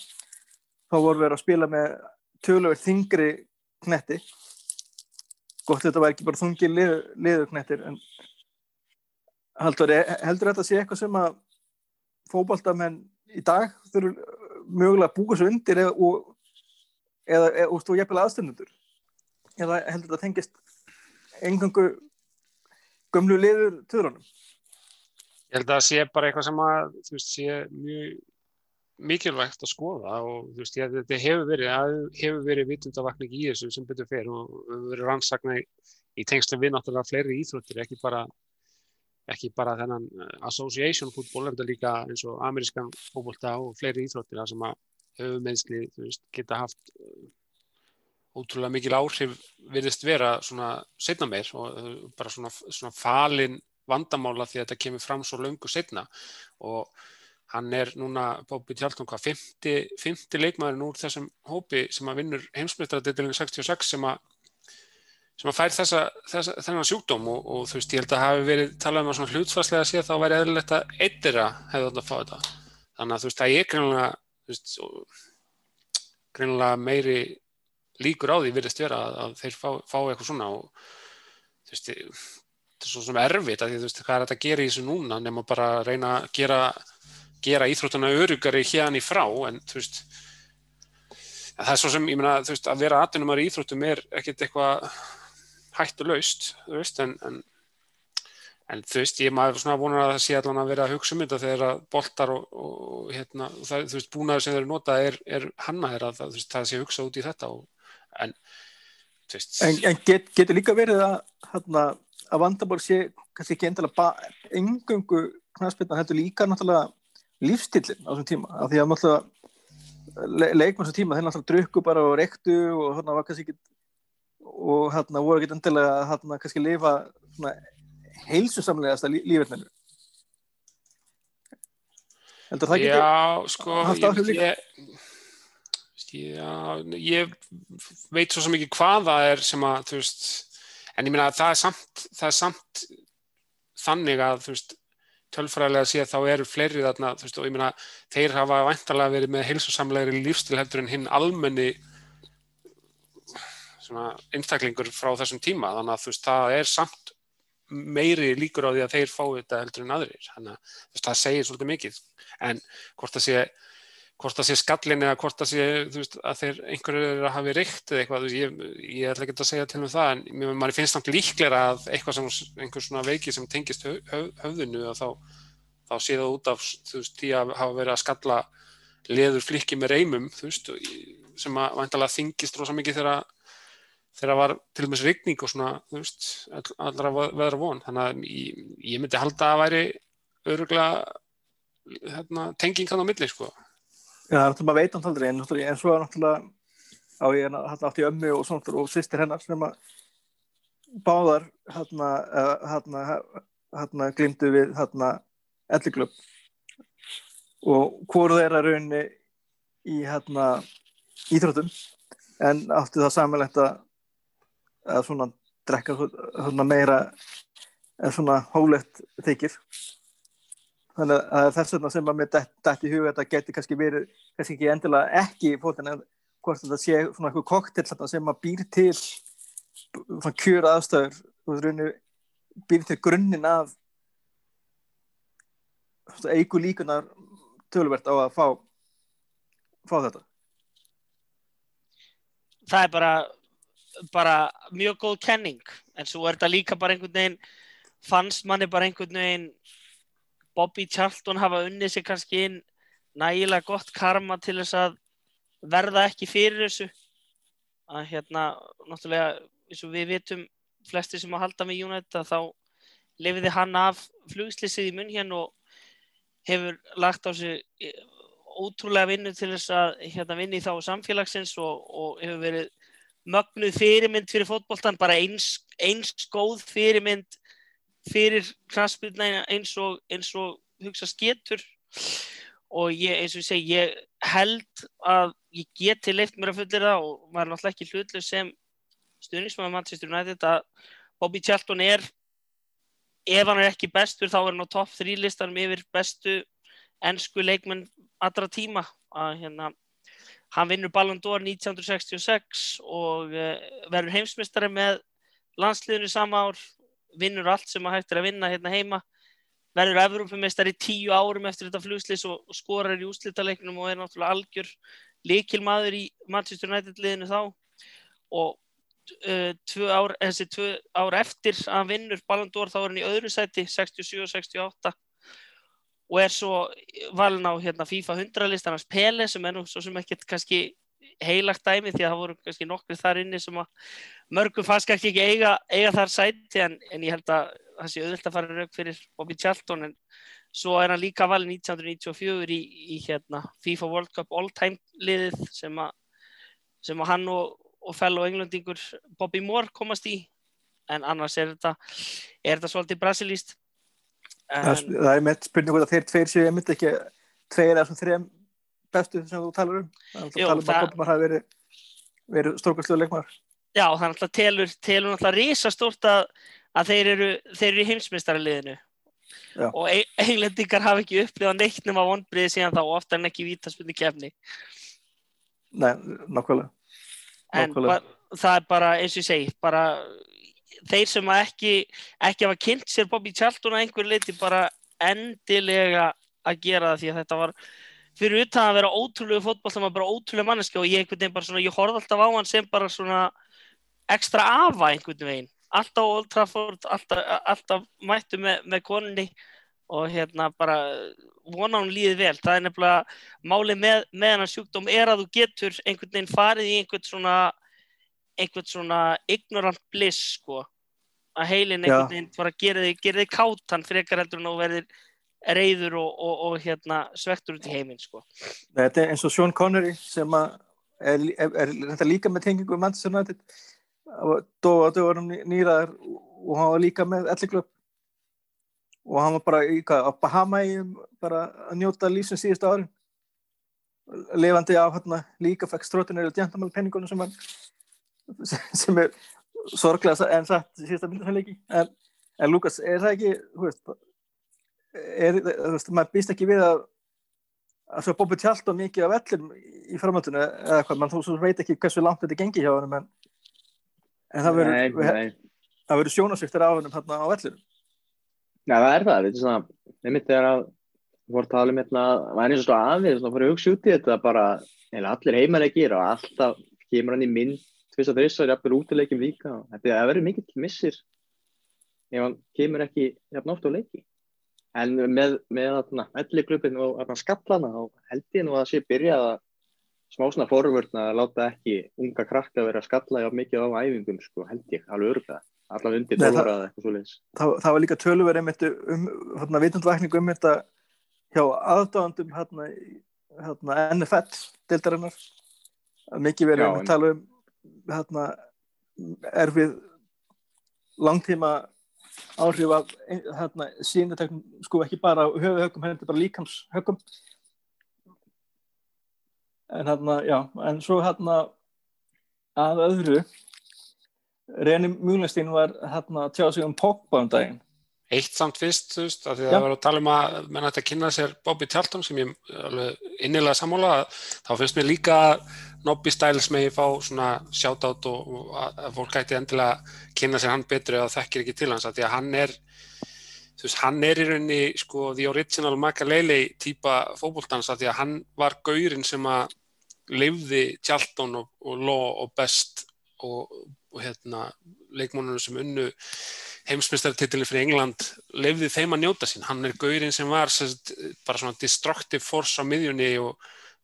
þá voru verið að spila með töluvert þingri knetti gott þetta var ekki bara þungi liðu, liðu knettir en heldur, heldur þetta sé eitthvað sem að fótboltamenn í dag þurfu mögulega að búa svo undir eða, og, eða, eða og jafnvel aðstöndur eða heldur þetta tengist engangu gömlu liður törunum Ég held að það sé bara eitthvað sem að, þú veist, sé mjög mikilvægt að skoða og þú veist, ég, þetta hefur verið, hefur verið vitundavakning í þessu sem betur fer og verið rannsakna í, í tengslum við náttúrulega fleiri íþróttir, ekki bara ekki bara þennan eh, association fútból, en þetta líka eins og amerískan fótbolta og fleiri íþróttir sem að höfumeðsli, þú veist, geta haft eh, ótrúlega mikil áhrif virðist vera svona setna meir og eh, bara svona, svona falin vandamála því að þetta kemur fram svo löngu setna og hann er núna, Bóbi Tjaldun, hvað, 50, 50 leikmaðurinn úr þessum hópi sem að vinnur heimsmyndraditilinu 66 sem að sem að fær þessa, þessa, þennan sjúkdóm og, og þú veist, ég held að hafi verið talað um að svona hlutsfarslega sé þá væri eðlilegt að eittira hefði þetta að fá þetta. Þannig að þú veist, það er greinlega þú veist, greinilega meiri líkur á því virðist vera að, að þeir fá, fá eitthvað svona og þú veist, þetta er svo sem erfitt að því þú veist, hvað er þetta að gera í þessu núna nema bara að reyna að gera gera íþróttuna örugari hérna í frá en þú veist en það er svo sem, ég meina, þú veist, að vera atvinnumar í íþróttum er ekkert eitthvað hættulaust, þú veist, en, en en þú veist, ég maður svona vonar að það sé allan að vera að hugsa um þetta þegar að boltar og, og hérna, og það, þú veist, búnaður sem þeir eru notað er, er hannaðir að það, þú veist, það sé hugsað út í þetta og, en, þú veist. En, en get, getur líka verið að, hérna, að vandamál sé kannski ekki endilega engöngu knastbyrna heldur líka náttúrulega lífstillin á þessum tíma af því að náttúrulega le, leikmann þessum tíma þeir náttúrulega drukku bara og reyktu og hérna var kannski ekki og hérna voru ekki endilega hérna kannski lifa svona heilsusamlegasta lí, líferninu. Heldur það ekki Já, sko, ég, ég, já, ég veit svo ekki hvað það er sem að, þú veist, en ég meina að það er samt, það er samt þannig að, þú veist, tölfræðilega séð þá eru fleiri þarna, þú veist, og ég meina, þeir hafa væntalega verið með heilsusamlegri lífstil heldur en hinn almenni svona einstaklingur frá þessum tíma, þannig að þú veist, það er samt meiri líkur á því að þeir fái þetta heldur en aðrir, þannig að það segir svolítið mikið, en hvort það sé hvort það sé skallin eða hvort það sé veist, að þeir einhverju eru að hafi reykt eða eitthvað, ég, ég ætla ekki að segja til um það en mér mann finnst samt líklega að eitthvað sem einhver svona veiki sem tengist höf, höf, höfðinu og þá, þá sé það út af þú veist, því að hafa verið að skalla leður flikki með reymum þú veist, og sem að vantalega þingist rosa mikið þegar þegar var til dæmis rigning og svona þú veist, all- allra veðra von þannig að ég, ég myndi halda að væri öruglega hérna, tenging hann á milli sko. Já, það er náttúrulega maður veit aldrei en, náttúrulega- en svo er náttúrulega á ég hérna átti ömmu og svona og sýstir hennar sem að báðar hérna hérna hérna glimtu við hérna elliklöp og hvort þeirra raunni í hérna íþróttum en áttu það samanlegt að að svona drekka svona meira en svona hólegt þykir þannig að þess vegna sem að mér dætt, í huga þetta geti kannski verið kannski ekki endilega ekki fótinn en hvort þetta sé svona eitthvað koktel sem að býr til svona kjör aðstöður og rauninu býr til grunninn af eigu líkunar tölvert á að fá fá þetta. Það er bara bara mjög góð kenning en svo er þetta líka bara einhvern veginn fannst manni bara einhvern veginn Bobby Charlton hafa unnið sig kannski inn nægilega gott karma til þess að verða ekki fyrir þessu. Að hérna náttúrulega eins og við vitum flesti sem að halda með United þá lefiði hann af flugslýsið í munn hérna og hefur lagt á sig ótrúlega vinnu til þess að hérna, vinni þá samfélagsins og, og hefur verið mögnuð fyrirmynd fyrir fótbolltan, bara eins, eins góð fyrirmynd fyrir knastbyrna eins og, eins og hugsa sketur og ég, eins og ég segi, ég held að ég geti leift mér að fullir það og maður er náttúrulega ekki hlutlu sem stuðnismæður Manchester United að Bobby Charlton er ef hann er ekki bestur þá er hann á topp 3 listanum yfir bestu ennsku leikmenn allra tíma. Að hérna hann vinnur Ballon d'Or 1966 og uh, verður heimsmystari með landsliðinu sama ár vinnur allt sem að hægt er að vinna hérna heima. Verður Evrópumestari tíu árum eftir þetta flugslis og, og skorar í úslítaleiknum og er náttúrulega algjör likilmaður í Manchester United liðinu þá. Og uh, tvö ár, þessi tvö ár eftir að hann vinnur Ballon d'Or þá er hann í öðru sæti 67 og 68 og er svo valin á hérna, FIFA 100 listarnas Pele sem er nú svo sem ekkert kannski heilagt dæmi því að það voru kannski nokkur þar inni sem að mörgum fannst kannski ekki eiga, eiga þar sæti en, en ég held að það sé auðvilt að fara rauk fyrir Bobby Charlton en svo er hann líka valin 1994 í, í hérna, FIFA World Cup All Time liðið sem að, sem að hann og, og fellow englendingur Bobby Moore komast í en annars er þetta, er þetta svolítið brasilíst En... Það er með spurningu að þeir tveir séu einmitt ekki tveir af þessum þrejum bestu sem þú talar um. Það er að tala um að Koppmar hafi verið, verið stórkastluðu leikmar. Já, þannig að telur, telur náttúrulega risastórt að, að þeir eru, þeir eru í heimsmeistaraliðinu og eiginlendingar hafi ekki upplifað neittnum á vonbriði síðan þá ofta en ekki vítaspunni kefni. Nei, nokkvæmlega. En ba, það er bara, eins og ég segi, bara þeir sem ekki, ekki hafa kynnt sér Bobby Charlton að einhver leiti bara endilega að gera það því að þetta var fyrir utan að vera ótrúlega fótball það var bara ótrúlega manneski og ég einhvern veginn bara svona ég horfði alltaf á hann sem bara svona ekstra afa einhvern veginn. Alltaf Old Trafford, alltaf, alltaf mættu með, með konunni og hérna bara vona hún líðið vel, það er nefnilega máli með, með hann sjúkdóm er að þú getur einhvern veginn farið í einhvern svona einhvern svona ignorant bliss sko. Að heilin einhvern veginn bara gera þig, gera þig kátan frekar heldur en þú verðir reyður og, og, og hérna, svektur út í heiminn sko. Þetta er eins og Sean Connery sem er, er, er, er líka með tengingu um Manchester United dó að dögurum nýraðar og hann var líka með elliklöp og hann var bara í hvað, Bahamægjum bara að njóta lífsins síðustu árin. Levandi af hérna líka fekk strótinir og djantamæl penningunum sem hann sem er sorglega en satt síðasta myndarleiki en, en Lukas, er það ekki þú veist, er, þú veist maður býst ekki við að að svo Bobby Tjaldó mikið af ellum í framhaldinu eða hvað, mann þú veit ekki hversu langt þetta gengi hjá hann en, en það verður sjónasýktir af hann hérna á ellinu Já, það er það, þetta er svona einmitt þegar að voru að tala um hérna, það er eins og svo aðeins, svona fyrir hugsa út í þetta bara, allir heimalegir og alltaf kemur hann í mynd tvist að þessar jafnvel útilegjum líka. Þetta verður mikill missir ef hann kemur ekki jafn oft á leiki. En með, með elliklubin og skallana þá held ég nú að sé byrjað að smá svona forvörna að láta ekki unga krakka vera að skalla já mikið á æfingum sko, held ég, alveg örgða allaveg undir eða eitthvað svo leiðis það, það var líka tölverið um, um hérna, vitundvækningu um þetta hjá aðdáðandum hérna, hérna, NFL deildarinnar. Mikið verið um að tala um hérna, erfið langtíma áhrif af hérna, sínatöknum sko ekki bara höfuhögum, henni bara líkamshögum en hérna, já, en svo hérna að öðru Reni Múlenstein var hérna að tjá sig um Pogba um daginn. Eitt samt fyrst, þú veist, að því að það var að tala um að menn ætti að kynna sér Bobby Charlton sem ég alveg innilega sammála að þá finnst mér líka að Nobby Styles megi fá svona shoutout og, og að, að fólk ætti endilega kynna sér hann betur eða þekkir ekki til hans að því að hann er þú veist, hann er í rauninni sko the original Makalele típa fótboltans að því að hann var gaurinn sem að leifði Charlton og, og Law og Best og, og hérna leikmónunum sem unnu heimsmyndstartitilin fyrir England leifði þeim að njóta sín. Hann er gaurinn sem var sérst, bara svona destructive force á miðjunni og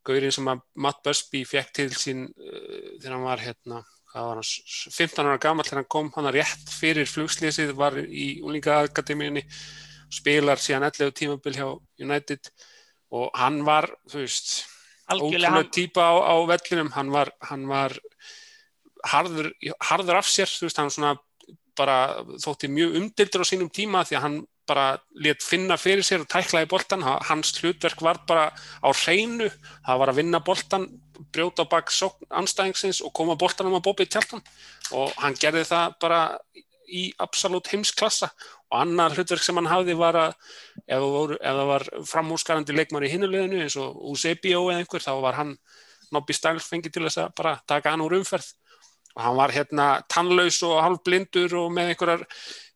gaurinn sem að Matt Busby fekk til sín uh, þegar hann var hérna, var hann, 15 ára gamall þegar hann kom, hann rétt fyrir flugslýsið, var í úlinga akademíunni, spilar síðan 11 tímabil hjá United og hann var, þú veist, ótrúlega típa á, á vellinum. Hann var, hann var harður, harður af sér veist, hann svona bara þótti mjög umdildur á sínum tíma því að hann bara let finna fyrir sér og tæklaði boltan, Ha- hans hlutverk var bara á hreinu, það var að vinna boltan, brjóta bak anstæðingsins og koma boltanum á Bobby Tjaldan og hann gerði það bara í absolutt heimsklassa. Og annar hlutverk sem hann hafði var að ef það, var framhúsgarandi leikmar í hinuleginu eins og Eusebio eða einhver þá var hann Nobby Styles fengið til þess að bara taka hann úr umferð. Og hann var hérna tannlaus og halvblindur og með einhverjar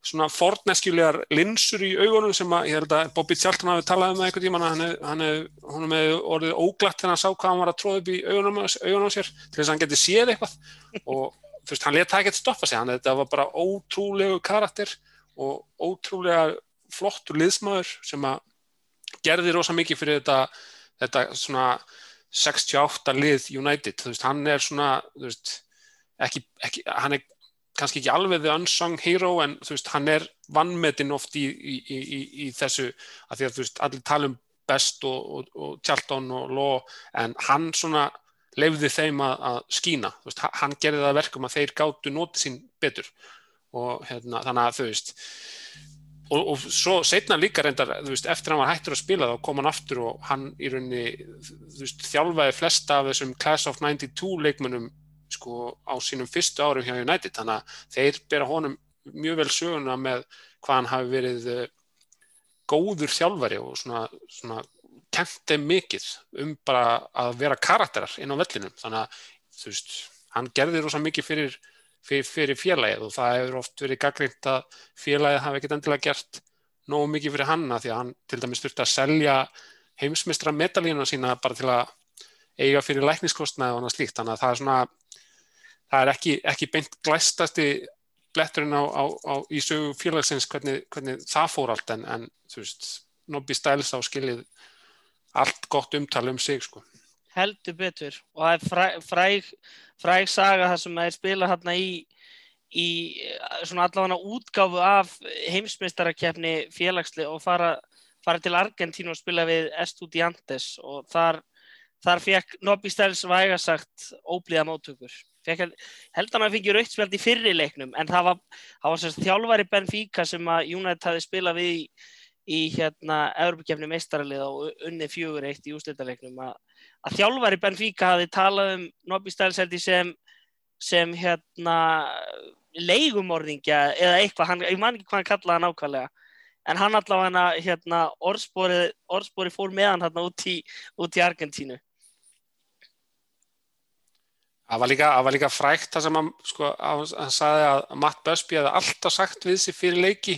svona forneskjulegar linsur í augunum sem að ég held að Bobby Charlton hafi talað um það einhvern tímann að hann hef- hann hef- hefði orðið óglatt þegar hann sá hvað hann var að tróða upp í augunum, á- sér til þess að hann geti séð eitthvað. Og þú veist, hann let það ekkert stoppa sig. Hann, þetta var bara ótrúlegu karakter og ótrúlega flottur liðsmaður sem að gerði rosa mikið fyrir þetta, þetta svona 68 lið United, þú veist, hann er svona þú veist, ekki, ekki hann er kannski ekki alveg the unsung hero en þú veist, hann er vannmetinn oft í, í, í, í þessu að því að þú veist, allir tala um Best og, og, og Charlton og Law en hann svona leifði þeim að, að skína, veist, ha- hann gerði það að verkum að þeir gátu notið sín betur. Og hérna, þannig að þú veist og, og svo setna líka reyndar, veist, eftir hann var hættur að spila þá kom hann aftur og hann í rauninni, þjálfaði flesta af þessum Class of 92 leikmönnum sko á sínum fyrstu árum hjá United, þannig að þeir bera honum mjög vel söguna með hvað hann hafi verið eh, góður þjálfari og svona, svona kent þeim mikið um bara að vera karakterar inn á vellinum, þannig að þú veist, hann gerði rosa mikið fyrir fyrir, fyrir félagið og það hefur oft verið gaggrind að félagið hafi ekkert endilega gert nógu mikið fyrir hanna því að hann til dæmis þurfti að selja heimsmystra medalíuna sína bara til að eiga fyrir lækniskostnaði og annað slíkt. Þannig að það er svona það er ekki, ekki beint glæstasti bletturinn á, á, á í sögu félagsins hvernig, hvernig það fór allt en, en þú veist, Nobby Styles á skilið allt gott umtali um sig sko. heldur betur. Og það er fræg, fræg, fræg saga það sem er spilað hérna í í eh, svona allavega útgáfu af heimsmeistarakefni félagsli og fara, fara til Argentínu og spila við Estudiantes. Og þar, þar fekk Nobby Styles vægasagt óblíða móttökur. Held hann að fengi raukt spjald í fyrri leiknum en það var, það var þjálfari Benfica sem að United hafi spilað við í, í hérna Evropakefni meistaralið og unni fjögur eitt í ústættaleiknum að, að þjálfari Benfica hafi talað um Nobby ég sem sem hérna leigumorðingja eða eitthvað, hann, ég man ekki hvað hann kallaði hann ákvæmlega en hann allavega hérna, orðspori, orðspori fór með hann hérna, út, í, út í Argentínu. Það var líka, líka frækt það sem hann, sko, hann sagði að Matt Busby hefði alltaf sagt við sig fyrir leiki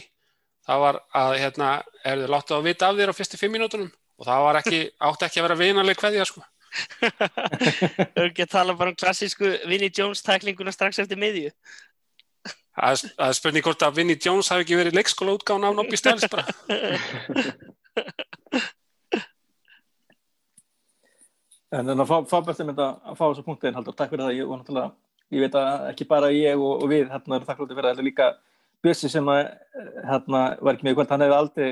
það var að hérna, er þið láttu að vita af þér á fyrstu fimm mínútunum og það var ekki, átti ekki að vera vinaleg kveðja sko. Þau eru ekki að tala bara um klassísku Vinnie Jones tæklinguna strax eftir miðju Það er, spurning hvort að Vinnie Jones hafi ekki verið leikskóla útgáðan af Nobby Styles bara. En þannig að fá, fá bestum þetta að fá þessu punktin haldur, takk fyrir það, ég, ég veit að ekki bara ég og, og við hérna erum þakklútið fyrir það, þetta er líka Bjössi sem að, hérna var ekki í kvöld, hann hefði aldrei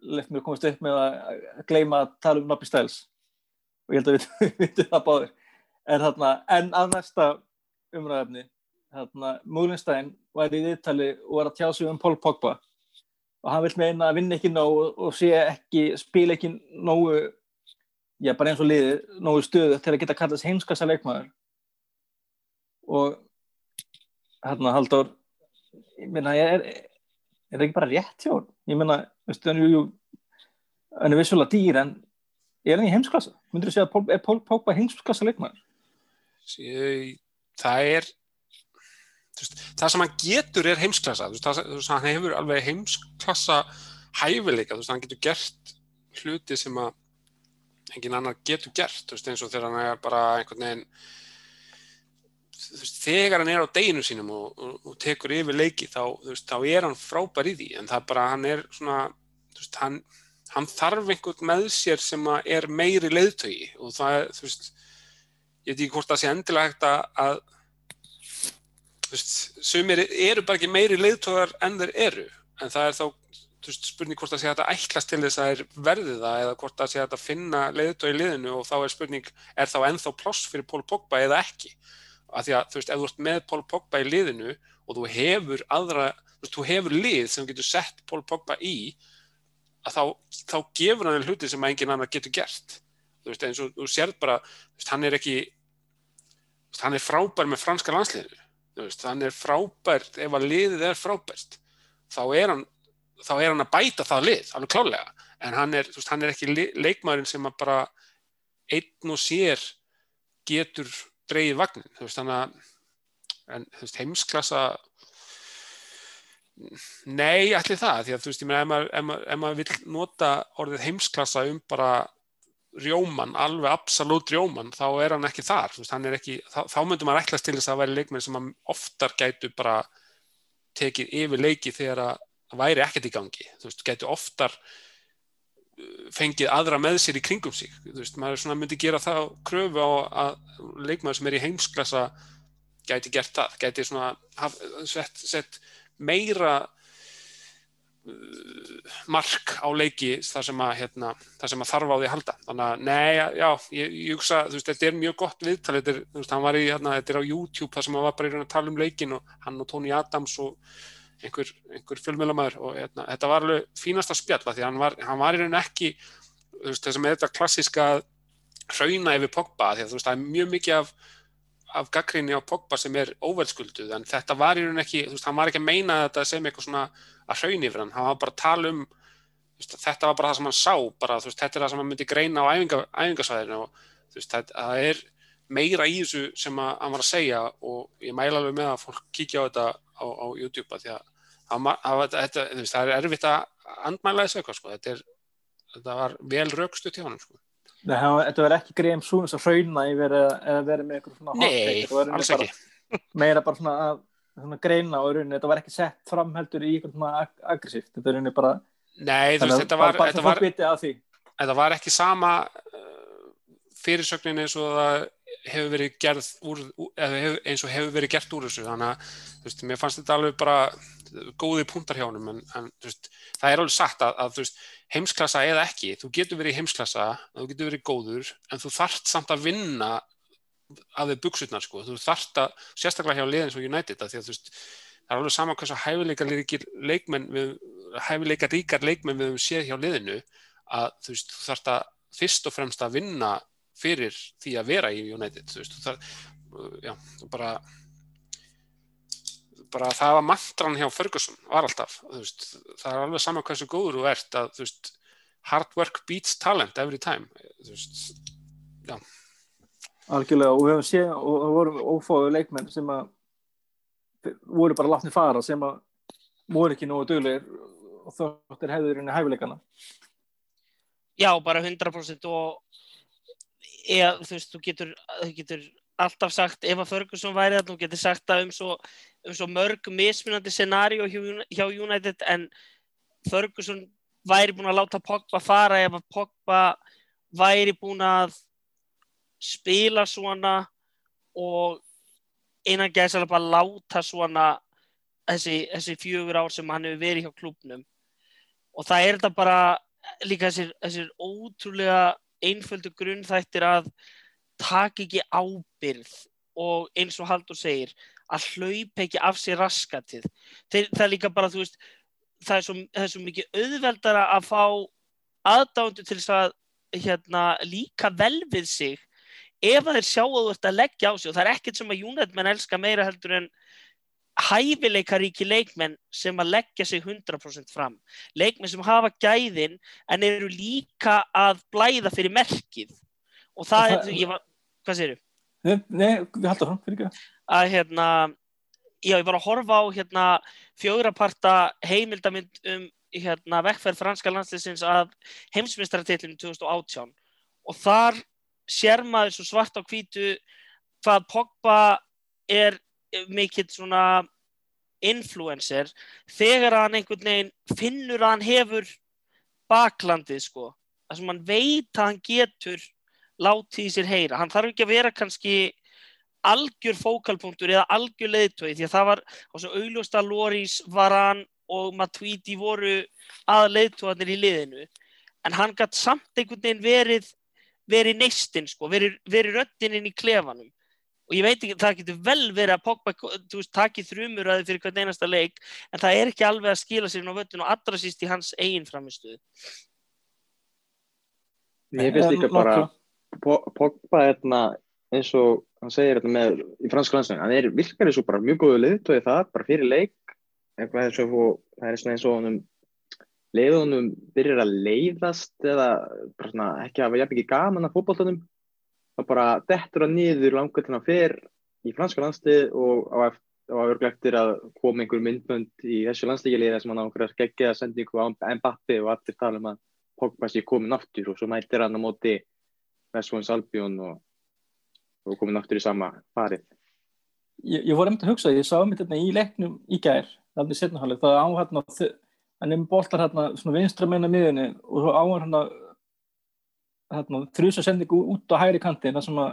lefð mér að komast upp með að gleyma að tala um Nobby Styles. Og ég held að við vitum það báðir. En hérna, en að næsta umræðefni, hérna Múlinstein var í viðtali og var að tjá sig um Paul Pogba. Og hann vil meina að vinna ekki nóg og, sé ekki, spila ekki nógu já, bara eins og liðið nógu stöðu til að geta kallast heimskassa leikmaður. Og hérna Halldór ég meina, er, er, það ekki bara rétt hjá hann? Ég meina, veistu, hann er er vissulega dýr en er hann í heimsklassa? Myndur þú segja að er Pól Pókba heimsklassa leikmaður? Ég- það er veist, það sem hann getur er heimsklassa veist, það, veist, hann hefur alveg heimsklassa hæfileika, hann getur gert hluti sem að engin annar getur gert, eins og þegar hann er bara einhvern veginn veist, þegar hann er á deginu sínum og, og, og tekur yfir leiki þá, veist, þá er hann frábær í því. En það er bara, hann er svona veist, hann, hann þarf einhvern með sér sem er meiri leiðtögi og það er, þú veist ég veit ekki hvort það sé endilega hægt að, þú veist, sumir eru bara ekki meiri leiðtóðar en þeir eru. En það er þá veist, spurning hvort það sé að ætlast til þess að þeir verði það eða hvort það sé að finna leiðtóð í liðinu. Og þá er spurning, er þá ennþá pláss fyrir Pól Pogba eða ekki af því að þú veist, ef þú ert með Pól Pogba í liðinu og þú hefur aðra þú veist, þú hefur lið sem getur sett Pól Pogba í að þá, þá gefur hann hluti sem engin annar getur gert. Þú veist, eins og þú sérð bara veist, hann er ekki veist, hann er frábær með franska landsliðinu. Veist, hann er frábær ef að liðið er frábært þá er hann, þá er hann að bæta það lið, alveg klálega en hann er, hann er ekki leikmaðurinn sem að bara einn og sér getur dreigið vagnin, þú veist, þannig að en, veist, heimsklassa nei, ætli það, því að þú veist, ég meina ef maður, maður, maður vill nota orðið heimsklassa um bara rjóman, alveg absolutt rjóman, þá er hann ekki þar, veist, hann er ekki, þá, þá myndum maður ætlast til þess að væri leikmenn sem að oftar gætu bara tekið yfir leiki þegar að væri ekkert í gangi, þú veist, gætu oftar fengið aðra með sér í kringum sig, þú veist, maður svona myndi gera það kröfu á að leikmaður sem er í heimsklassa gæti gert það, gæti svona haf, sett, sett meira uh, mark á leiki þar sem að, hérna, þar sem að þarf á því að halda. Þannig að, nei, já, ég, ég hugsa þú veist, þetta er mjög gott viðtal þetta er, veist, í, hérna, þetta er á YouTube þar sem hann var bara í raun að tala um leikin og hann og Tony Adams og einhver, einhver fjölmjölamæður og hérna, þetta var alveg fínasta spjalla því að hann var, hann var í raun ekki veist, þessum er þetta klassiska hrauna yfir Pogba því að veist, það er mjög mikið af af gaggrinni á Pogba sem er óverðskulduð en þetta var í raun ekki, veist, hann var ekki að meina þetta sem eitthvað svona að hraun yfir hann, hann var bara að tala um þetta var bara það sem hann sá bara, þetta er það sem hann myndi greina á æfinga, æfingasvæðinu og það er meira í þessu sem að, hann var að segja og ég mæla alveg með að fólk kíkja á þetta á, á YouTube að því að hann, þetta, veist, það er erfitt að andmæla þessu eitthvað, sko, þetta er þetta var vel raukstu til honum, sko. Nei, þetta var ekki greið um svona sem hrauna eða, verið með eitthvað svona hot. Nei, rauninni alls bara- ekki meira bara svona að svona greina og í rauninni, þetta var ekki sett fram heldur í eitthvað svona ag aggressíft. Þetta er bara, Nei, þú veist, þetta var, bara þetta var, að þetta var ekki sama uh, fyrirsögnin eins og það hefur verið gerð úr, hefur, eins og hefur verið gert úr þessu. Þannig að þú veist, mér fannst þetta alveg bara góði punktar hjá honum en, en veist, það er alveg sagt að, að veist, heimsklassa eða ekki, þú getur verið í heimsklassa þú getur verið góður en þú þarft samt að vinna af þau buksutnar sko, þú þarft að sérstaklega hjá liðin og United að því að þú veist það er alveg sama hversu hæfileika ríkar leikmenn við höfum séð hjá liðinu að þú veist, þú þarft að fyrst og fremst að vinna fyrir því að vera í United þú veist, þú þarf, já, bara bara það var mantran hjá Ferguson var alltaf, veist, það er alveg sama hversu góður þú ert að, þú veist hard work beats talent every time þú veist, algjörlega og við höfum séð og það voru ófáðu leikmenn sem að voru bara látni fara sem að voru ekki nógu duglegir og þáttir hefur í hæfileikana. Já, bara 100% og eða, þú veist, þú getur, þú getur alltaf sagt ef að Ferguson væri það, þú getur sagt það um svo, um svo mörg mismunandi scenario hjá, United en Ferguson væri búin að láta Pogba fara ef að Pogba væri búin að spila svona og einan gæðsala bara láta svona þessi, þessi fjögur ár sem hann hefur verið hjá klubnum og það er þetta bara líka þessir, þessir ótrúlega einföldu grunnþættir að taka ekki ábyrð og eins og Haldur segir að hlaupa ekki af sér raskatið. Þeir, það er líka bara þú veist það er svo, það er svo mikið auðveldara að fá aðdándu til þess að hérna, líka vel við sig ef að þeir sjá að leggja á sig. Og það er ekkert sem að United menn elska meira heldur en hæfileikaríki leikmenn sem að leggja sig 100% fram. Leikmenn sem hafa gæðin en eru líka að blæða fyrir merkið. Og það, Og er, það- ég var, hvað segirðu? Nei, nei, við haldum fram, fyrir ekki. að hérna já, ég var að horfa á hérna fjögraparta heimildamind um hérna vekkferð franska landsliðsins að heimsmyndstaratitlinu 2018 og þar sér maður svo svart á hvítu hvað Pogba er mikill svona influencer þegar hann einhvern veginn finnur að hann hefur baklandið sko þar sem hann veit að hann getur látið í sér heyra. Hann þarf ekki að vera kannski algjör fókalpunktur eða algjör leiðtói því að það var á svo augljóst að Loris, Varan og Matuidi voru að leiðtóðanir í liðinu. En hann gætt samt einhvern veginn verið verið neistinn sko, verið, verið röddinn inn í klefanum. Og ég veit ekki, það getur vel verið að Pogba þú veist, taki þrjumuraði fyrir hvern einasta leik en það er ekki alveg að skila sér inn á völlin og allra síst í hans eigin framistuð Mér finnst líka bara Pogba hérna, eins og hann segir hérna með í franska landslæðin, hann er virkar eins og bara mjög góðu liðtói það, bara fyrir leik. Eitthvað það er eins og honum leiðunum byrjar að leiðast eða svona ekki að hafa jafn ekki gaman að fótballtunum þá bara dettur hann niður langar til hann fer í franska landslið og á á örglega eftir að koma einhver myndbönd í þessu landsleikiliði sem hann á einhverja skeggjaða sendingu á Mbappi og allir tala um að Pogba sé komin aftur og svo mætir hann á móti Vestvons Albion og, og komin aftur í sama farið. Ég, ég voru einmitt að hugsa, ég sá einmitt hérna í leiknum í gær, þannig setnaháleg, það á hérna, hann er með boltar hérna svona vinstra meina miðinni og svo á hann hérna, hérna þrjusa sendingu út á hægri kanti, það sem að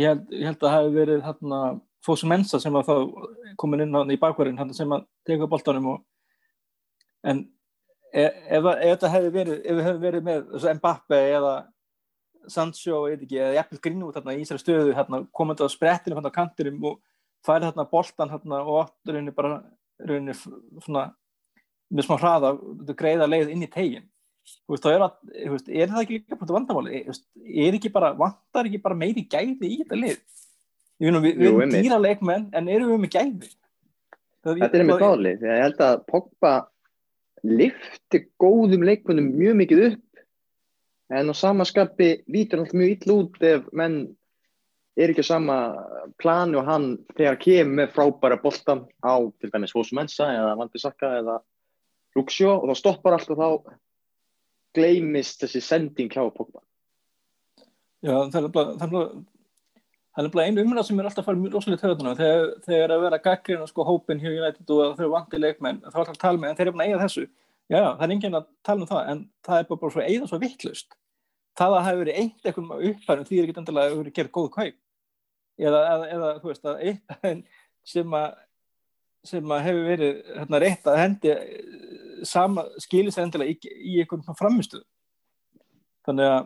ég held, ég held að það hefði verið hérna Fósu Mensa sem var þá komin inn á í bakverðin hérna sem að teka boltanum og en e, ef, ef, ef þetta hefði verið, ef við hefði verið með Mbappe eða Sancho, ég veit ekki, eða jafnvel Greenwood hérna, í þessari stöðu, hérna, komandi á sprettinu hérna á kantinum og færi hérna boltan hérna, og átt rauninni bara rauninni f- svona með smá hraða, greiða leið inn í tegin þú veist, þá er, að, veist, er það ekki líka bara vandamáli, er, ekki bara vantar ekki bara meiri gæði í þetta lið? Ég nú, við, við erum dýra leikmenn en erum við með gæði? Það, Þetta er einmitt máli, því að ég held að Pogba lifti góðum leikmennum mjög mikið upp en á samaskapi lítur hann mjög ill út ef menn er ekki á sama plani og hann þegar kemur með frábæra boltan á til dæmis Fosu Mensa eða Vandi Sakka eða Luxjó og þá stoppar allt og þá gleymist þessi sending hjá Pogba. Já, það er nefnilega- það er það nefnilega einu umræð sem er alltaf farið mjög rosalega töðuna þegar, þegar er að vera gaggrinn sko, hópin hjá United og þau vanti leikmenn þá er alltaf að tala með, en þeir eru búin að eiga þessu já, það er enginn að tala um það en það er bara, bara svo eigða svo vittlust það að það hefur verið eitt eitthvað upphærum því er ekki endilega að það hefur verið gerð góð kaup. Eða, eða, eða þú veist að eitt sem að sem að hefur verið hérna, rétt að hendi eh, sama skilir sér endilega í, í einhvern framistuð þannig að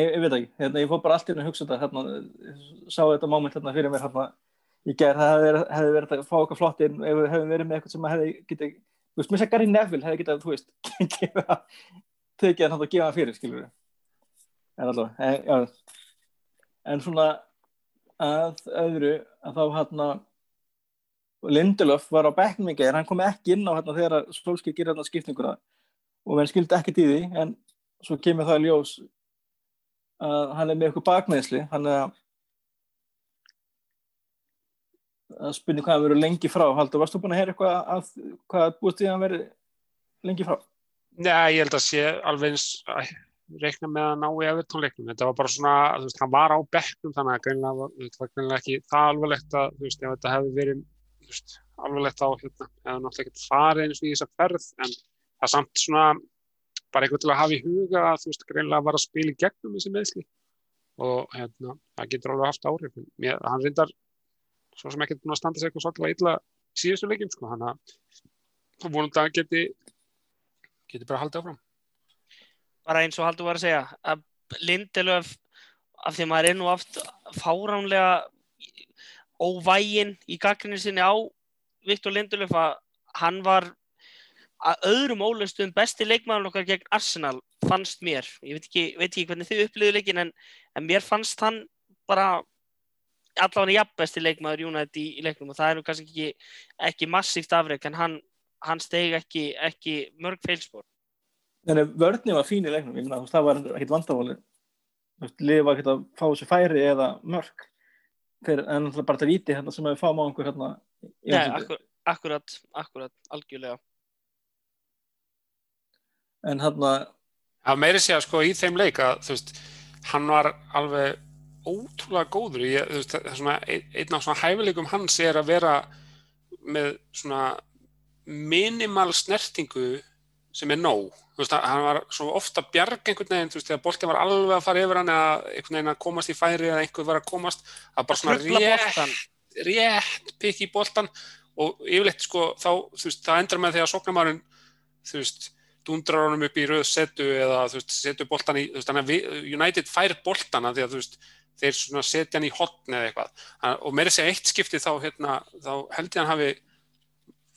ég, ég veit ekki, hérna, ég fór bara allt inn að hugsa þetta hérna, sá þetta moment hérna fyrir mér hérna, í gerð, það hefði verið, að fá okkar flott inn ef við hefðum verið með eitthvað sem hefði getið, þú veist, mér sé Gary Neville hefði getið, þú veist, gefa, tekið hann og gefa hann fyrir, skilur en allavega, en, já. En svona að öðru, að þá hérna Lindelöf var á bekknum í gerð, hann kom ekki inn á hérna þegar Solskjaer gerir hérna skiptinguna og verður skildi ekki því, en svo kemur það ljós að hann er með eitthvað bakmeðsli hann er að að spynja hvað hann verður lengi frá. Haldur, varst þú búin að heyra eitthvað að hvað búist því að hann verður lengi frá? Nei, ég held að sé alveg eins að reikna með að ná í Evertón-leiknum. Þetta var bara svona, þú veist, hann var á bekknum þannig að greinlega, var- þetta var greinlega ekki það alvarlegt að, þú veist, ef þetta hefði verið, þú veist, alvarlegt á, hérna, hefði náttúrulega ekkert farið eins og í þessa ferð, en það samt svona bara eitthvað til að hafa í huga að, þú veist, greinlega var að spila í gegnum þessi meðsli og, hérna, það getur alveg haft áhrif. Mér, hann reyndar svo sem ekkert búin að standa sig eitthvað svolítið illa í síðustu leikjum, sko, hann að vonandi að hann geti, geti bara haldið áfram. bara eins og Haldur var að segja að Lindelöf af því að maður er nú oft fáránlega óvægin í gaggrinni sinni á Viktor Lindelöf að hann var að öðrum ólustum besti leikmaður okkar gegn Arsenal fannst mér, ég veit ekki, veit ekki hvernig þið upplýðu leikin en, en mér fannst hann bara allavega jafnbesti leikmaður United í, í leiknum og það er nú kannski ekki, ekki massíft afreg en hann, hann steg ekki, ekki mörg feilspor. Þannig að vörðni var fín í leiknum, ég meina það var ekkert vandamáli. Liði var ekkert að fá þessu færi eða mörg. Þeir, en það er bara þetta víti hérna sem við fáum á einhver hérna. Nei, akkur, akkurat, akkurat, algjörlega. En hérna... Það meiri sé að sko í þeim leik að þú veist, hann var alveg ótrúlega góður ég, veist, svona, einn af svona hæfileikum hans er að vera með svona minimal snertingu sem er nóg. Veist, hann var svo ofta bjarg einhvern veginn þú veist, þegar boltin var alveg að fara yfir hann eða einhvern veginn að komast í færi eða einhver var að komast að bara svona rétt, rétt pikk í boltan og yfirleitt sko þá, þú veist, það endrar með því að soknamárin þú veist dundrar honum upp í rauð setu eða þú veist, setu boltan í, þú veist, þannig að United fær boltana því að þú veist, þeir svona setja hann í hotn eða eitthvað. Og mér er að eitt skipti þá, hérna, þá held ég hann hafi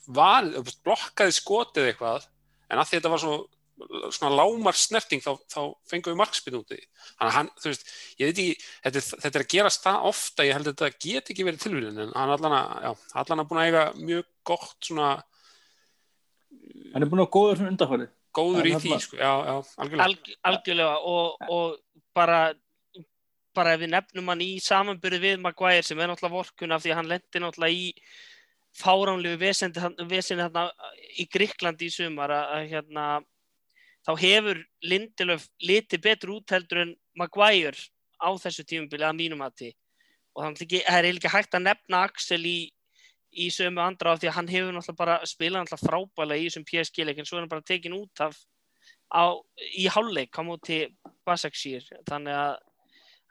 var, blokkaði skotið eitthvað en að því þetta var svo svona lámar snerting þá, þá fengum við markspinn út í þannig að hann, þú veist, ég veit ekki þetta, þetta er að gerast það ofta, ég held að þetta get ekki verið tilvíðin en hann allan að já, allan að búin að eiga mjög gott svona hann er búin að góður svona undarfæri góður í því, sko, já, já, algjörlega. Alg, algjörlega og, og bara bara ef við nefnum hann í samanbyrði við Maguire sem er náttúrulega vorkun af því að hann lendi náttúrulega í fáránlegu vesendi hérna í Gríklandi í sumar að, að hérna þá hefur Lindelöf litið betur út heldur en Maguire á þessu tímubili að mínum að því og það er eiginlega hægt að nefna Axel í, í sömu andra af því að hann hefur náttúrulega bara spilað náttúrulega frábælega í þessum PSG-leik en svo er hann bara tekin út af á, í háluleik á móti Basaksýr þannig að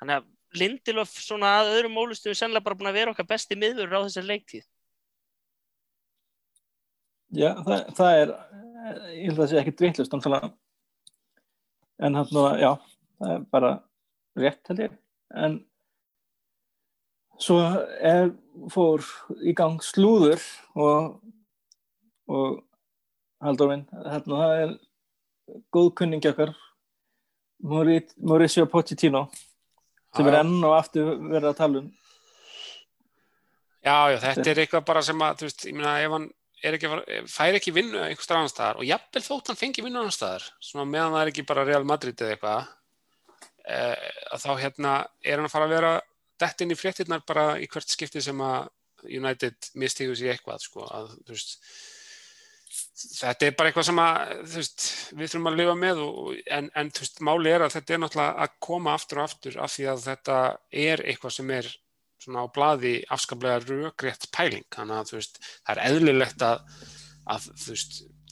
Þannig að Lindelöf svona að öðrum mólustum er sennilega bara búin að vera okkar besti miður á þessar leiktíð. Já, það, það er, ég held að það sé ekki dveitlust, en hann nú, já, það er bara rétt held ég. En svo er, fór í gang slúður og, og haldur minn, hérna það er góðkunningi okkar, Mauricio Pochettino sem er enn og aftur verið að tala um. Já, já, þetta er eitthvað bara sem að, þú veist, ég meina, ef hann ekki, fær ekki vinnu einhver stað annar staðar og jafnvel þótt hann fengi vinnu annar staðar, svona meðan það er ekki bara Real Madrid eða eitthvað, eh, að þá hérna er hann að fara að vera dett inn í fréttinnar bara í hvert skipti sem að United mistígur sér eitthvað, sko, að, þú veist, þetta er bara eitthvað sem að, veist, við þurfum að lifa með og, en, en veist, máli er að þetta er náttúrulega að koma aftur og aftur af því að þetta er eitthvað sem er svona á bladi afskaplega röggrétt pæling. Þannig að veist, það er eðlilegt að, að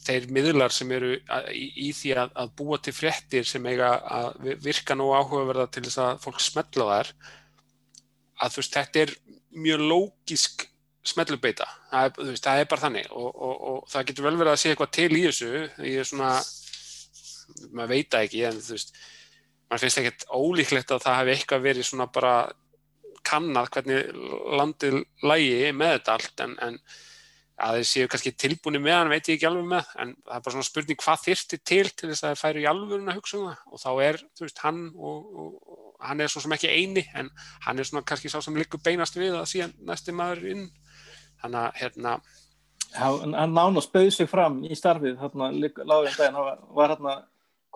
þeir miðlar sem eru í, í því að, að búa til fréttir sem eiga að virka nú áhugaverða til þess að fólk smetla þær að þetta er mjög lógisk smellubeita, það, það er bara þannig. Og, og, og það getur vel verið að sé eitthvað til í þessu, ég er svona maður veit ekki en þú veist maður finnst ekkert ólíklegt að það hefði eitthvað verið svona bara kannad hvernig landið lægi með þetta allt en, en að þeir séu kannski tilbúinu með hann veit ég ekki alveg með en það er bara svona spurning hvað þyrti til til þess að þeir færu í alvörun að hugsa um það. Og þá er þú veist hann og, og hann er svo sem ekki eini en hann er svona kannski sá sem likur beinast við að síðan næsti maður inn. Þannig að hérna hann nána spauð sig fram í starfið hérna lágum daginn, hann var hérna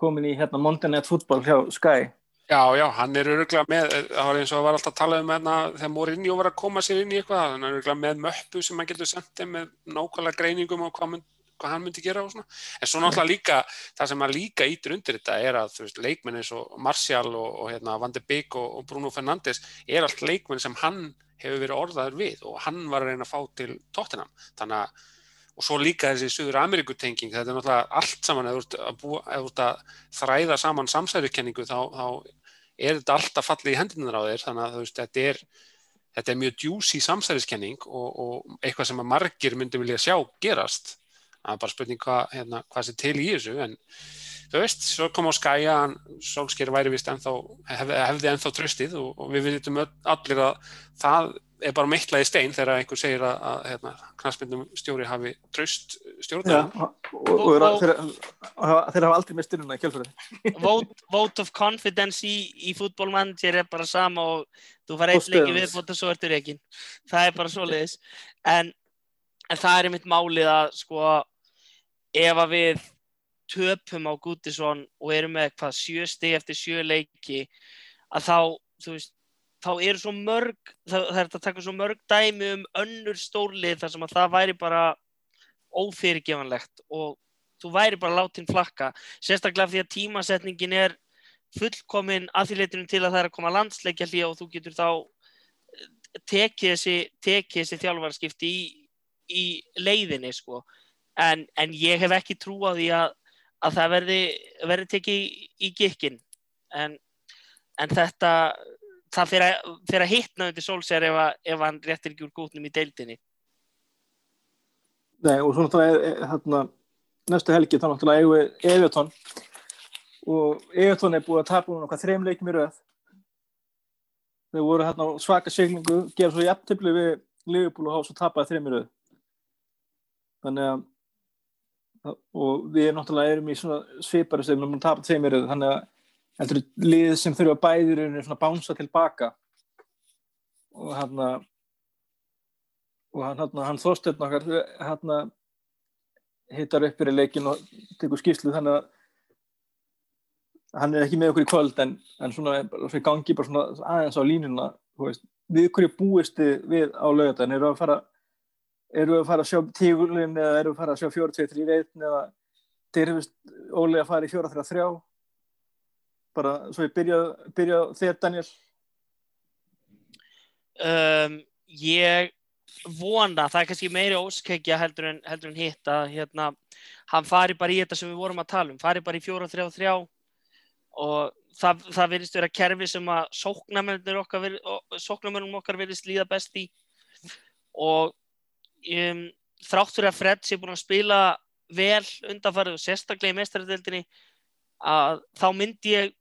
komin í hérna Montanet fútból hjá Sky Já, já, hann er öruglega með, það var eins og það var alltaf að tala um hérna þegar Mourinho var að koma sér inn í eitthvað, hann er öruglega með möppu sem hann getur sendið með nákvæmlega greiningum og hvað, mynd, hvað hann myndi gera og svona. En svo náttúrulega líka, það sem hann líka ítur undir þetta er að veist, leikmenn eins og Martial og, og hérna Van de Beek og, og Bruno Fernandes er allt leikmenn sem hann hefur verið orðaður við og hann var að reyna að fá til tóttinam. Þannig að, og svo líka þessi Suður Amerikutenging, þetta er náttúrulega allt saman, ef þú ert að þræða saman samsærukenningu þá, þá er þetta alltaf fallið í hendunar á þér, þannig að veist, þetta, er, þetta er mjög djúsi samsæriskenning og, og eitthvað sem að margir myndi vilja sjá gerast. Það er bara spurning hvað, hérna, hvað sé til í þessu, en þú veist, svo kom á skæja að Solskjær væri vist ennþá, hef, hefði ennþá tröstið og, og við vitum allir að það er bara meittlaði stein þegar einhver segir að, að hérna, knastmyndum stjóri hafi traust Já, stjórnum. og, og, og Og- þeir, þeir hafa aldrei með styrnuna í kjálfæri vote, vote of confidence í, í fútbólmanager er bara sama og þú fara eitt leiki stöðugt. viðbót og svo ertu reikin það er bara svoleiðis en, en það er einmitt málið að sko ef að við töpum á Gútisson og erum með hvað sjö stig eftir sjö leiki að þá þú veist þá eru svo mörg, það, það er að taka svo mörg dæmi um önnur stórlið þar sem að það væri bara ófyrirgefanlegt og þú væri bara látin flakka sérstaklega því að tímasetningin er fullkomin að því leitinu til að það er að koma landsleikja hlýja og þú getur þá eh, tekið þessi, þessi þjálfarskipti í, í leiðinni sko. en, en ég hef ekki trú á því að, að það verði, verði tekið í, í gikkin en, en þetta það fyrir að, hitna undir sólsér ef, ef hann réttir ekki úr gótnum í deildinni. Nei, og svo náttúrulega hérna, næstu helgi þá náttúrulega Evertón og Evertón er búið að tapa núna hvað þreim leikjum í röð. Þau voru hérna svaka siglingu gera svo jafntöfli við Liverpool og hafa svo tapað þreim í röð. Þannig að og við náttúrulega erum í svona svipari sem við erum að tapa tveim í röð þannig að þetta eru lið sem þurfa bæðir svona bánsa tilbaka og hérna og hann, hann, hann þóstöðn okkar hann hittar upp fyrir leikin og tekur skýrslu þannig að hann er ekki með okkur í kvöld en, en svona, svona gangi bara svona aðeins á línuna við hverju búist þið við á lögatan eru að fara eru að fara að sjá tígulin eða eru að fara að sjá 4-2-3 reitn eða þeir hefist ólega að fara í 4-3-3 bara svo ég byrja, byrja þér Daniel. Um, ég vona, það er kannski meiri óskækja heldur en, heldur en hitt að hérna, hann fari bara í þetta sem við vorum að tala um, fari bara í 4-3-3 og það, það virðist vera kerfi sem að sóknarmennir okkar, okkar virðist líða best í. Og um, þrátt fyrir að Fred sé búin að spila vel undanfarið og sérstaklega í mestaradeildinni að þá myndi ég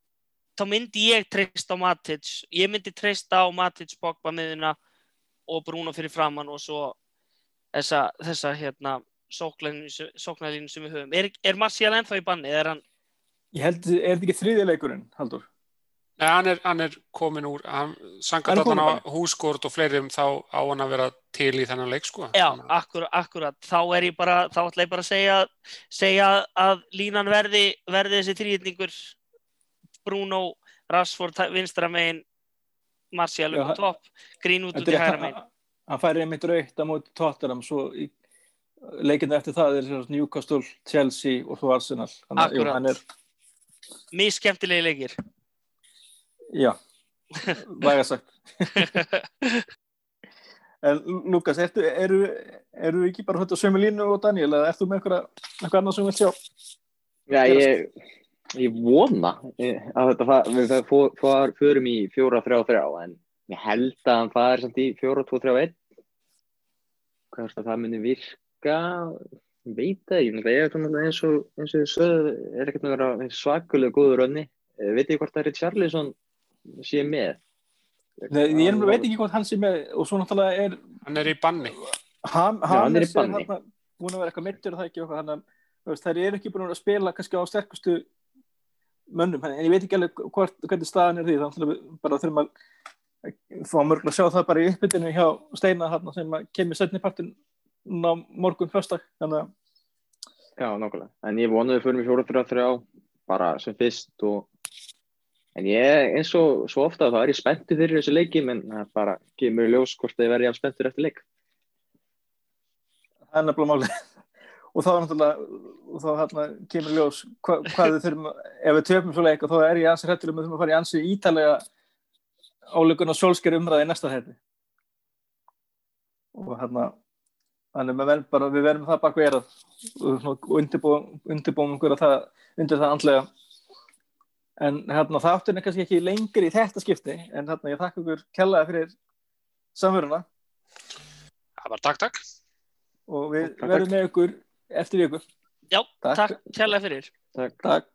þá myndi ég treysta á Matic ég myndi treysta á Matic Pogba miðuna og Bruno fyrir framann og svo þessa, þessa hérna sóknarlínu sem við höfum er, er Marcial ennþá í banni hann ég held, er þetta ekki þriðja leikurinn Haldur? Nei, hann er, hann er komin úr, hann Hann sangat allan á húskort og fleirum þá á hann að vera til í þennan leik sko. Já, akkurat, akkurat. Þá er ég bara, þá ætla ég bara að segja, segja að línan verði, verði þessi þrýðningur Bruno, Rashford vinstra megin, Martial Já, upp á topp, Greenwood út í er hægra rétt, megin. hann- hann færi einmitt raukt á móti Tottenham svo í leikinda eftir það er Newcastle, Chelsea og svo Arsenal Þannig, jú, Akkurat. hann er, Mís skemmtilegi leikir. Já, væga sagt. En Lukas, eru, eru ekki bara þetta sömu línu og Daniel eða ertu með eitthvað, eitthvað annað sem við sjá? Já, ég, ég vona eh, að þetta við förum í 4-3-3 en ég held að hann fari samt í 4-2-3-1 hvað er það það muni virka? Ég veit það, ég er eins og eins og sögðu, er ekkert með að vera svakalega góður önni veit ég hvort er Richarlison sé með Nei, ég er, veit ekki hvort hann sé með og svo náttúrulega er Hann er í banni. Ham, hann er í Hames banni. þarna búin að vera eitthvað mittur og það ekki veist, þær eru ekki búin að spila kannski á sterkustu mönnum, en ég veit ekki alveg hvort, hvernig staðan er því, þannig að við bara þurfum að fá mörgulega að sjá það bara í uppbytinu hjá Steina þarna sem að kemur setni partin á morgun föstak, þannig að Já, nákvæmlega. En ég vonaði fyrir mig 4-3-3 bara sem fyrst og en ég eins og svo ofta þá er ég spenntur fyrir þessu leiki en það bara kemur í ljós hvort ég verði jafn spenntur eftir leik. það er nefnilega málið. Og þá er náttúrulega þá hérna kemur ljós hva, hvað við þurfum, ef við töfum svo leik og þá er ég ansi hrættur um að þurfum að fara í ansi ítalega álökun og sólsker umræði í næsta hætti og hérna þannig bara, við verðum það bak við erað og undirbúum undirbúum einhverja það, undir það andlega en hérna þátturinn er kannski ekki lengri í þetta skipti en hérna ég þakka ykkur kellaði fyrir samveruna Það var takk, takk. og við Takk, takk. verðum með ykkur eftir viku Já, Takk. takk kærlega fyrir. Takk. Takk